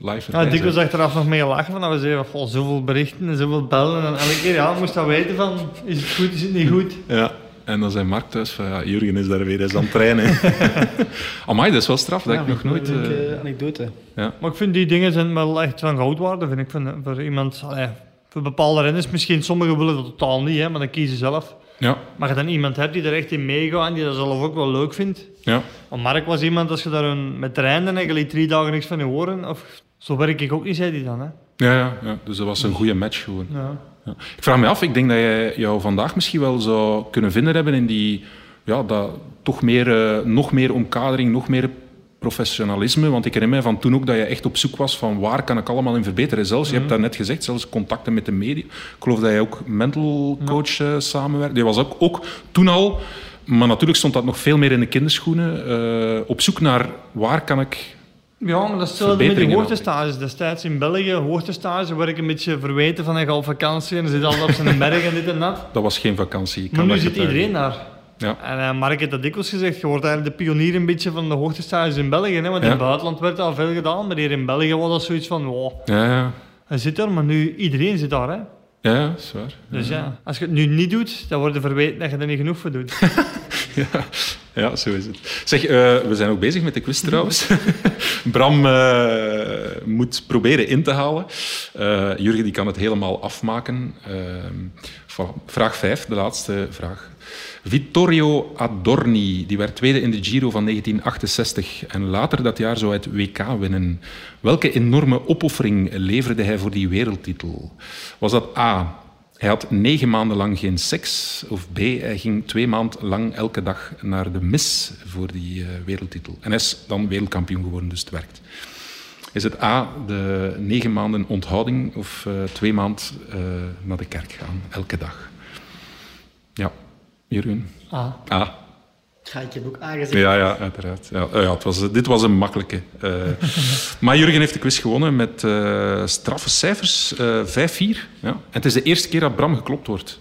A: live.
C: Ja, dikwijls
A: zijn.
C: achteraf nog mee lachen van dat we zeiden van, zoveel berichten en zoveel bellen. En elke keer, ja, moest dat weten van, is het goed, is het niet goed.
A: Ja. En dan zei Mark thuis van, ja, Jurgen is daar weer eens aan het trainen. Amai, dat is wel straf. Dat ik nog nooit...
B: Een leuke
A: eh,
B: anekdote.
A: ja.
C: Maar ik vind die dingen zijn wel echt van goud waard, vind ik. Voor, voor iemand, allee, voor bepaalde renners misschien, sommigen willen dat totaal niet, hè, maar dan kiezen ze zelf.
A: Ja,
C: Maar je dan iemand hebt die er echt in meegaat en die dat zelf ook wel leuk vindt.
A: ja.
C: Want Mark was iemand, als je daar een, met trainen en je liet drie dagen niks van je horen, of zo werk ik ook niet, zei hij dan. Hè.
A: Ja, ja, ja, dus dat was een goede match gewoon.
C: Ja.
A: Ja. Ik vraag me af, ik denk dat jij jou vandaag misschien wel zou kunnen vinden hebben in die, ja, dat toch meer, eh, nog meer omkadering, nog meer professionalisme. Want ik herinner mij van toen ook dat je echt op zoek was van waar kan ik allemaal in verbeteren. Zelfs, je hebt dat net gezegd, zelfs contacten met de media. Ik geloof dat jij ook mental coach uh, samenwerkt. Die was ook, ook toen al, maar natuurlijk stond dat nog veel meer in de kinderschoenen, uh, op zoek naar waar kan ik
C: ja, maar dat is hetzelfde met die hoogtestages. Destijds in België, hoogtestage, waar ik een beetje verweten van gaat op vakantie en zit altijd op zijn berg en dit en dat.
A: Dat was geen vakantie.
C: maar nu zit iedereen daar. Ja. En uh, Mark heeft dat dikwijls gezegd, je wordt eigenlijk de pionier een beetje van de hoogtestages in België. Hè? Want in het buitenland werd al veel gedaan, maar hier in België was dat zoiets van, wow,
A: ja, ja.
C: hij zit daar, maar nu iedereen zit daar. Hè?
A: Ja, dat is waar.
C: Dus ja. als je het nu niet doet, dan word je verweten dat je er niet genoeg voor doet.
A: ja, zo is het. Zeg, uh, we zijn ook bezig met de quiz trouwens. Bram uh, moet proberen in te halen. Uh, Jurgen die kan het helemaal afmaken. vraag 5, de laatste vraag. Vittorio Adorni, die werd tweede in de Giro van 1968 en later dat jaar zou het WK winnen. Welke enorme opoffering leverde hij voor die wereldtitel? Was dat A. Hij had negen maanden lang geen seks. Of B. Hij ging twee maanden lang elke dag naar de mis voor die uh, wereldtitel. En hij is dan wereldkampioen geworden, dus het werkt. Is het A. De negen maanden onthouding of uh, twee maanden uh, naar de kerk gaan, elke dag? Ja. Jeroen?
B: A.
A: A.
B: Ja, ik heb ook aangezegd.
A: Ja, ja, uiteraard. Ja, ja, het was, dit was een makkelijke. Uh, maar Jurgen heeft de quiz gewonnen met straffe cijfers. Uh, 5-4. Ja. En het is de eerste keer dat Bram geklopt wordt.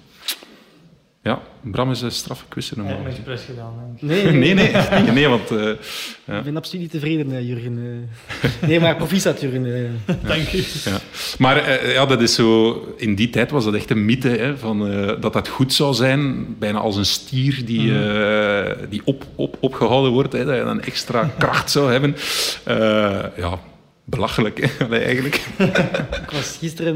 A: Ja, Bram is een straffe quizzer normaal.
C: Hij heeft expres gedaan.
B: Nee,
A: nee, nee. nee, nee want, uh,
B: ja. Ik ben absoluut niet tevreden, Jurgen. Nee, maar proficiat, Jurgen.
C: Dank je.
A: Ja. Maar uh, ja, dat is zo... In die tijd was dat echt een mythe, hè, van, uh, dat dat goed zou zijn. Bijna als een stier die, mm. die op, op, opgehouden wordt. Hè, dat je een extra kracht zou hebben. ja, belachelijk, hè, eigenlijk.
B: ik was gisteren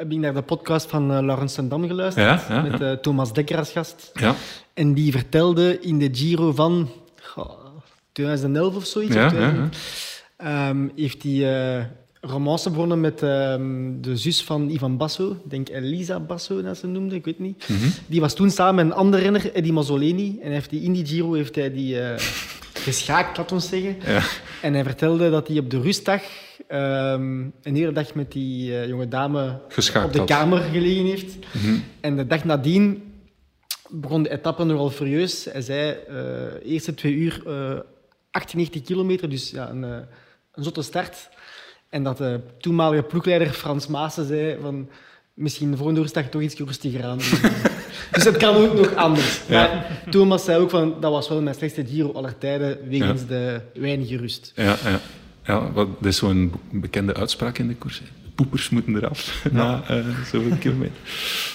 B: heb ik naar de podcast van uh, Laurens Sendam geluisterd.
A: Ja, ja,
B: met uh, Thomas Dekker als gast.
A: Ja.
B: En die vertelde in de Giro van oh, 2011 of zoiets. Of 2000, um, heeft hij uh, romance begonnen met um, de zus van Ivan Basso. Ik denk Elisa Basso, dat ze noemde, ik weet niet.
A: Mm -hmm.
B: Die was toen samen met een andere renner, Eddie Mazzoleni. En heeft die, in die Giro heeft hij die geschaakt, laten we zeggen. En hij vertelde dat hij op de rustdag um, een hele dag met die uh, jonge dame op de kamer gelegen heeft.
A: Mm -hmm.
B: En de dag nadien begon de etappe nogal furieus. Hij zei, uh, eerste twee uur, uh, 98 kilometer, dus ja, een, een zotte start. En dat de toenmalige ploegleider Frans Maassen zei van misschien de volgende rustdag toch iets rustiger aan. dus het kan ook nog anders.
A: Ja.
B: Maar Thomas zei ook van dat was wel mijn slechtste Giro aller tijden wegens ja. de weinige rust.
A: Ja, ja. Ja wat, dat is zo'n bekende uitspraak in de koers. Hè. Poepers moeten eraf ja. na uh, zoveel kilometer.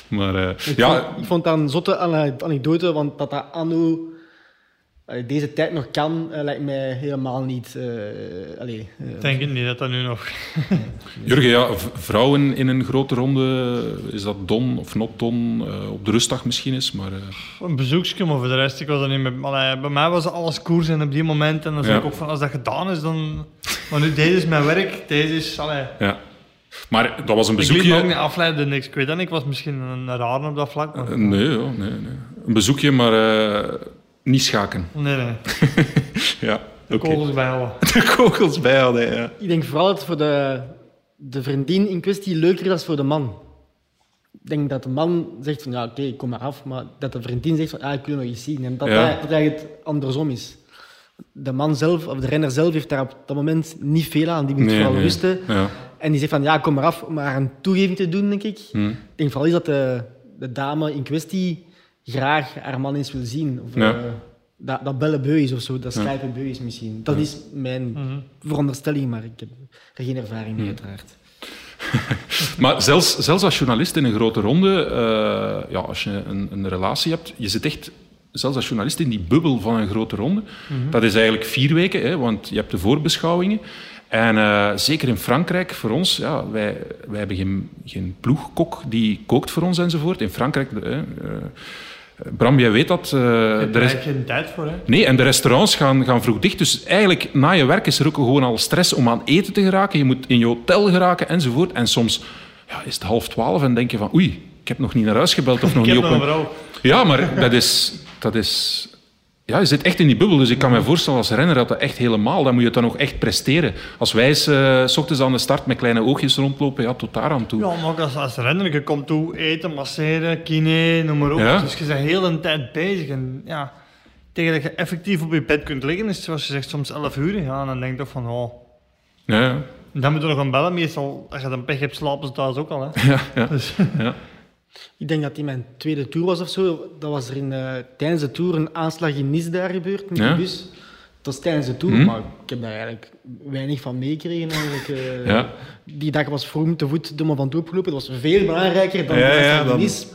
A: Maar uh,
B: ik
A: ja...
B: Vond, ik vond dat een zotte anekdote, want dat dat anno deze tijd nog kan, uh, lijkt mij helemaal niet. Uh, allee,
C: uh, Denk ik niet dat dat nu nog.
A: Jurgen, ja, vrouwen in een grote ronde, is dat Don of not Don? op de rustdag misschien is, maar.
C: Een bezoekje, maar voor de rest, ik was er niet meer. Allee, bij mij was alles koers en op die moment. En dan zeg ja. ik ook van als dat gedaan is, dan. Maar nu, deze is mijn werk, deze is. Allee.
A: Ja. Maar dat was een bezoekje...
C: Ik liet me ook niet afleiden, niks. Ik weet dat ik was misschien een raar op dat vlak. Maar...
A: nee, ja, nee, nee. Een bezoekje, maar niet schaken.
C: Nee, nee.
A: ja,
C: de
A: okay.
C: kogels bijhouden.
A: De kogels bijhouden, ja.
B: Ik denk vooral dat het voor de, de vriendin in kwestie leuker is voor de man. Ik denk dat de man zegt van ja, oké, okay, ik kom maar af, maar dat de vriendin zegt van ah, ik wil nog eens zien. En dat,
A: Ja.
B: dat, dat eigenlijk het andersom is. De man zelf, of de renner zelf, heeft daar op dat moment niet veel aan. Die moet
A: Nee,
B: vooral
A: nee.
B: rusten.
A: Ja.
B: En die zegt van ja, kom maar af om haar een toegeving te doen, denk ik.
A: Hm.
B: Ik denk vooral is dat de, de dame in kwestie graag haar man eens wil zien. Of,
A: Ja.
B: eh, dat, dat bellen beu is of zo, dat skypen beu is misschien. Dat is mijn
C: Mhm.
B: veronderstelling, maar ik heb er geen ervaring mee, uiteraard.
A: Maar zelfs, zelfs als journalist in een grote ronde, eh, ja, als je een, een relatie hebt, je zit echt, zelfs als journalist in die bubbel van een grote ronde. Dat is eigenlijk vier weken, hè, want je hebt de voorbeschouwingen. En eh, zeker in Frankrijk, voor ons, ja, wij, wij hebben geen, geen ploegkok die kookt voor ons enzovoort. In Frankrijk, Bram, jij weet dat. eh,
C: Daar
A: er is,
C: is geen tijd voor, hè?
A: Nee, en de restaurants gaan, gaan vroeg dicht. Dus eigenlijk na je werk is er ook gewoon al stress om aan eten te geraken. Je moet in je hotel geraken enzovoort. En soms ja, is het half twaalf en denk je van oei, ik heb nog niet naar huis gebeld of nog
C: Ik
A: niet
C: heb
A: op een... Ja, maar dat is, dat is ja, je zit echt in die bubbel. Dus ik kan me voorstellen als renner dat dat echt helemaal... Dan moet je het dan nog echt presteren. Als wij s ochtends aan de start met kleine oogjes rondlopen, ja, tot daar aan toe.
C: Ja, maar ook als, als renner, je komt toe eten, masseren, kine, noem maar op.
A: Ja.
C: Dus je bent heel de tijd bezig. En ja, tegen dat je effectief op je bed kunt liggen, is het zoals je zegt soms 11 uur. Ja, en dan denk je toch van, oh...
A: Ja,
C: dan moet je nog gaan bellen. Meestal, als je dan pech hebt, slapen ze thuis ook al. Hè.
A: ja, ja.
C: Dus,
A: ja.
B: Ik denk dat die mijn tweede tour was of zo. Dat was er in, eh, tijdens de tour een aanslag in Nice daar gebeurd met
A: Ja.
B: de bus. Dat was tijdens de tour,
A: Hm.
B: maar ik heb daar eigenlijk weinig van meegekregen. Eigenlijk. eh.
A: Ja.
B: Die dag was Froome te voet door me van toe opgelopen. Dat was veel belangrijker dan
A: Ja,
B: de aanslag in Nice.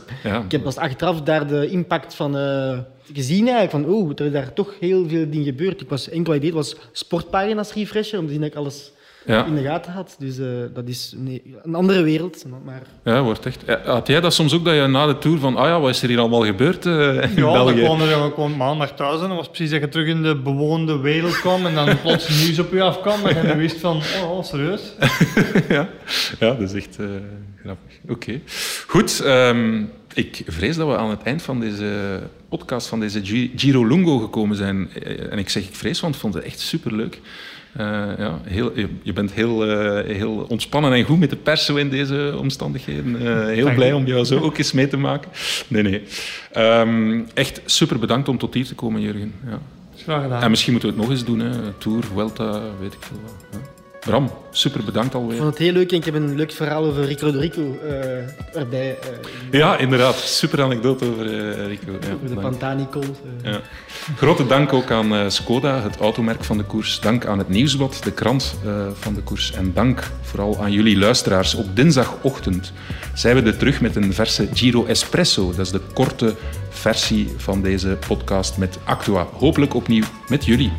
B: Ik heb pas achteraf daar de impact van eh, gezien eigenlijk. Van, oeh, er is daar toch heel veel dingen gebeurd. Ik was enkel idee, was sportpagina's refresher, om te zien dat ik alles
A: Ja.
B: in de gaten had. Dus eh, dat is nee, een andere wereld. Maar
A: Ja, wordt echt. Ja, Had jij dat soms ook dat je na de tour van, ah ja, wat is er hier allemaal gebeurd eh, in
C: ja, dan
A: België?
C: kwam er dan kwam maandag thuis en dat was precies dat je terug in de bewoonde wereld kwam en dan plots nieuws op je afkwam en je wist van, oh, oh, serieus?
A: ja. ja, dat is echt eh, grappig. Oké. Goed, ehm, ik vrees dat we aan het eind van deze podcast, van deze Gi- Giro Lungo gekomen zijn. En ik zeg ik vrees, want ik vond het echt superleuk. Eh, ja, heel, je, je bent heel, eh, heel ontspannen en goed met de pers zo in deze omstandigheden. Eh, heel
C: Dank
A: blij om jou zo ook eens mee te maken. Nee, nee. Ehm, echt super bedankt om tot hier te komen, Jurgen. Ja.
C: Graag gedaan.
A: En misschien moeten we het nog eens doen. Hè. Tour, Welta, weet ik veel wat. Ja. Bram, super bedankt
B: ik
A: alweer.
B: vond het heel leuk en ik heb een leuk verhaal over Rico de Rico eh, erbij. eh,
A: Ja, inderdaad. Super anekdote over eh, Rico. Ja,
B: over de eh.
A: Ja. Grote dank ook aan Skoda, het automerk van de koers. Dank aan het Nieuwsblad, de krant van de koers. En dank vooral aan jullie luisteraars. Op dinsdagochtend zijn we er terug met een verse Giro Espresso. Dat is de korte versie van deze podcast met Actua. Hopelijk opnieuw met jullie.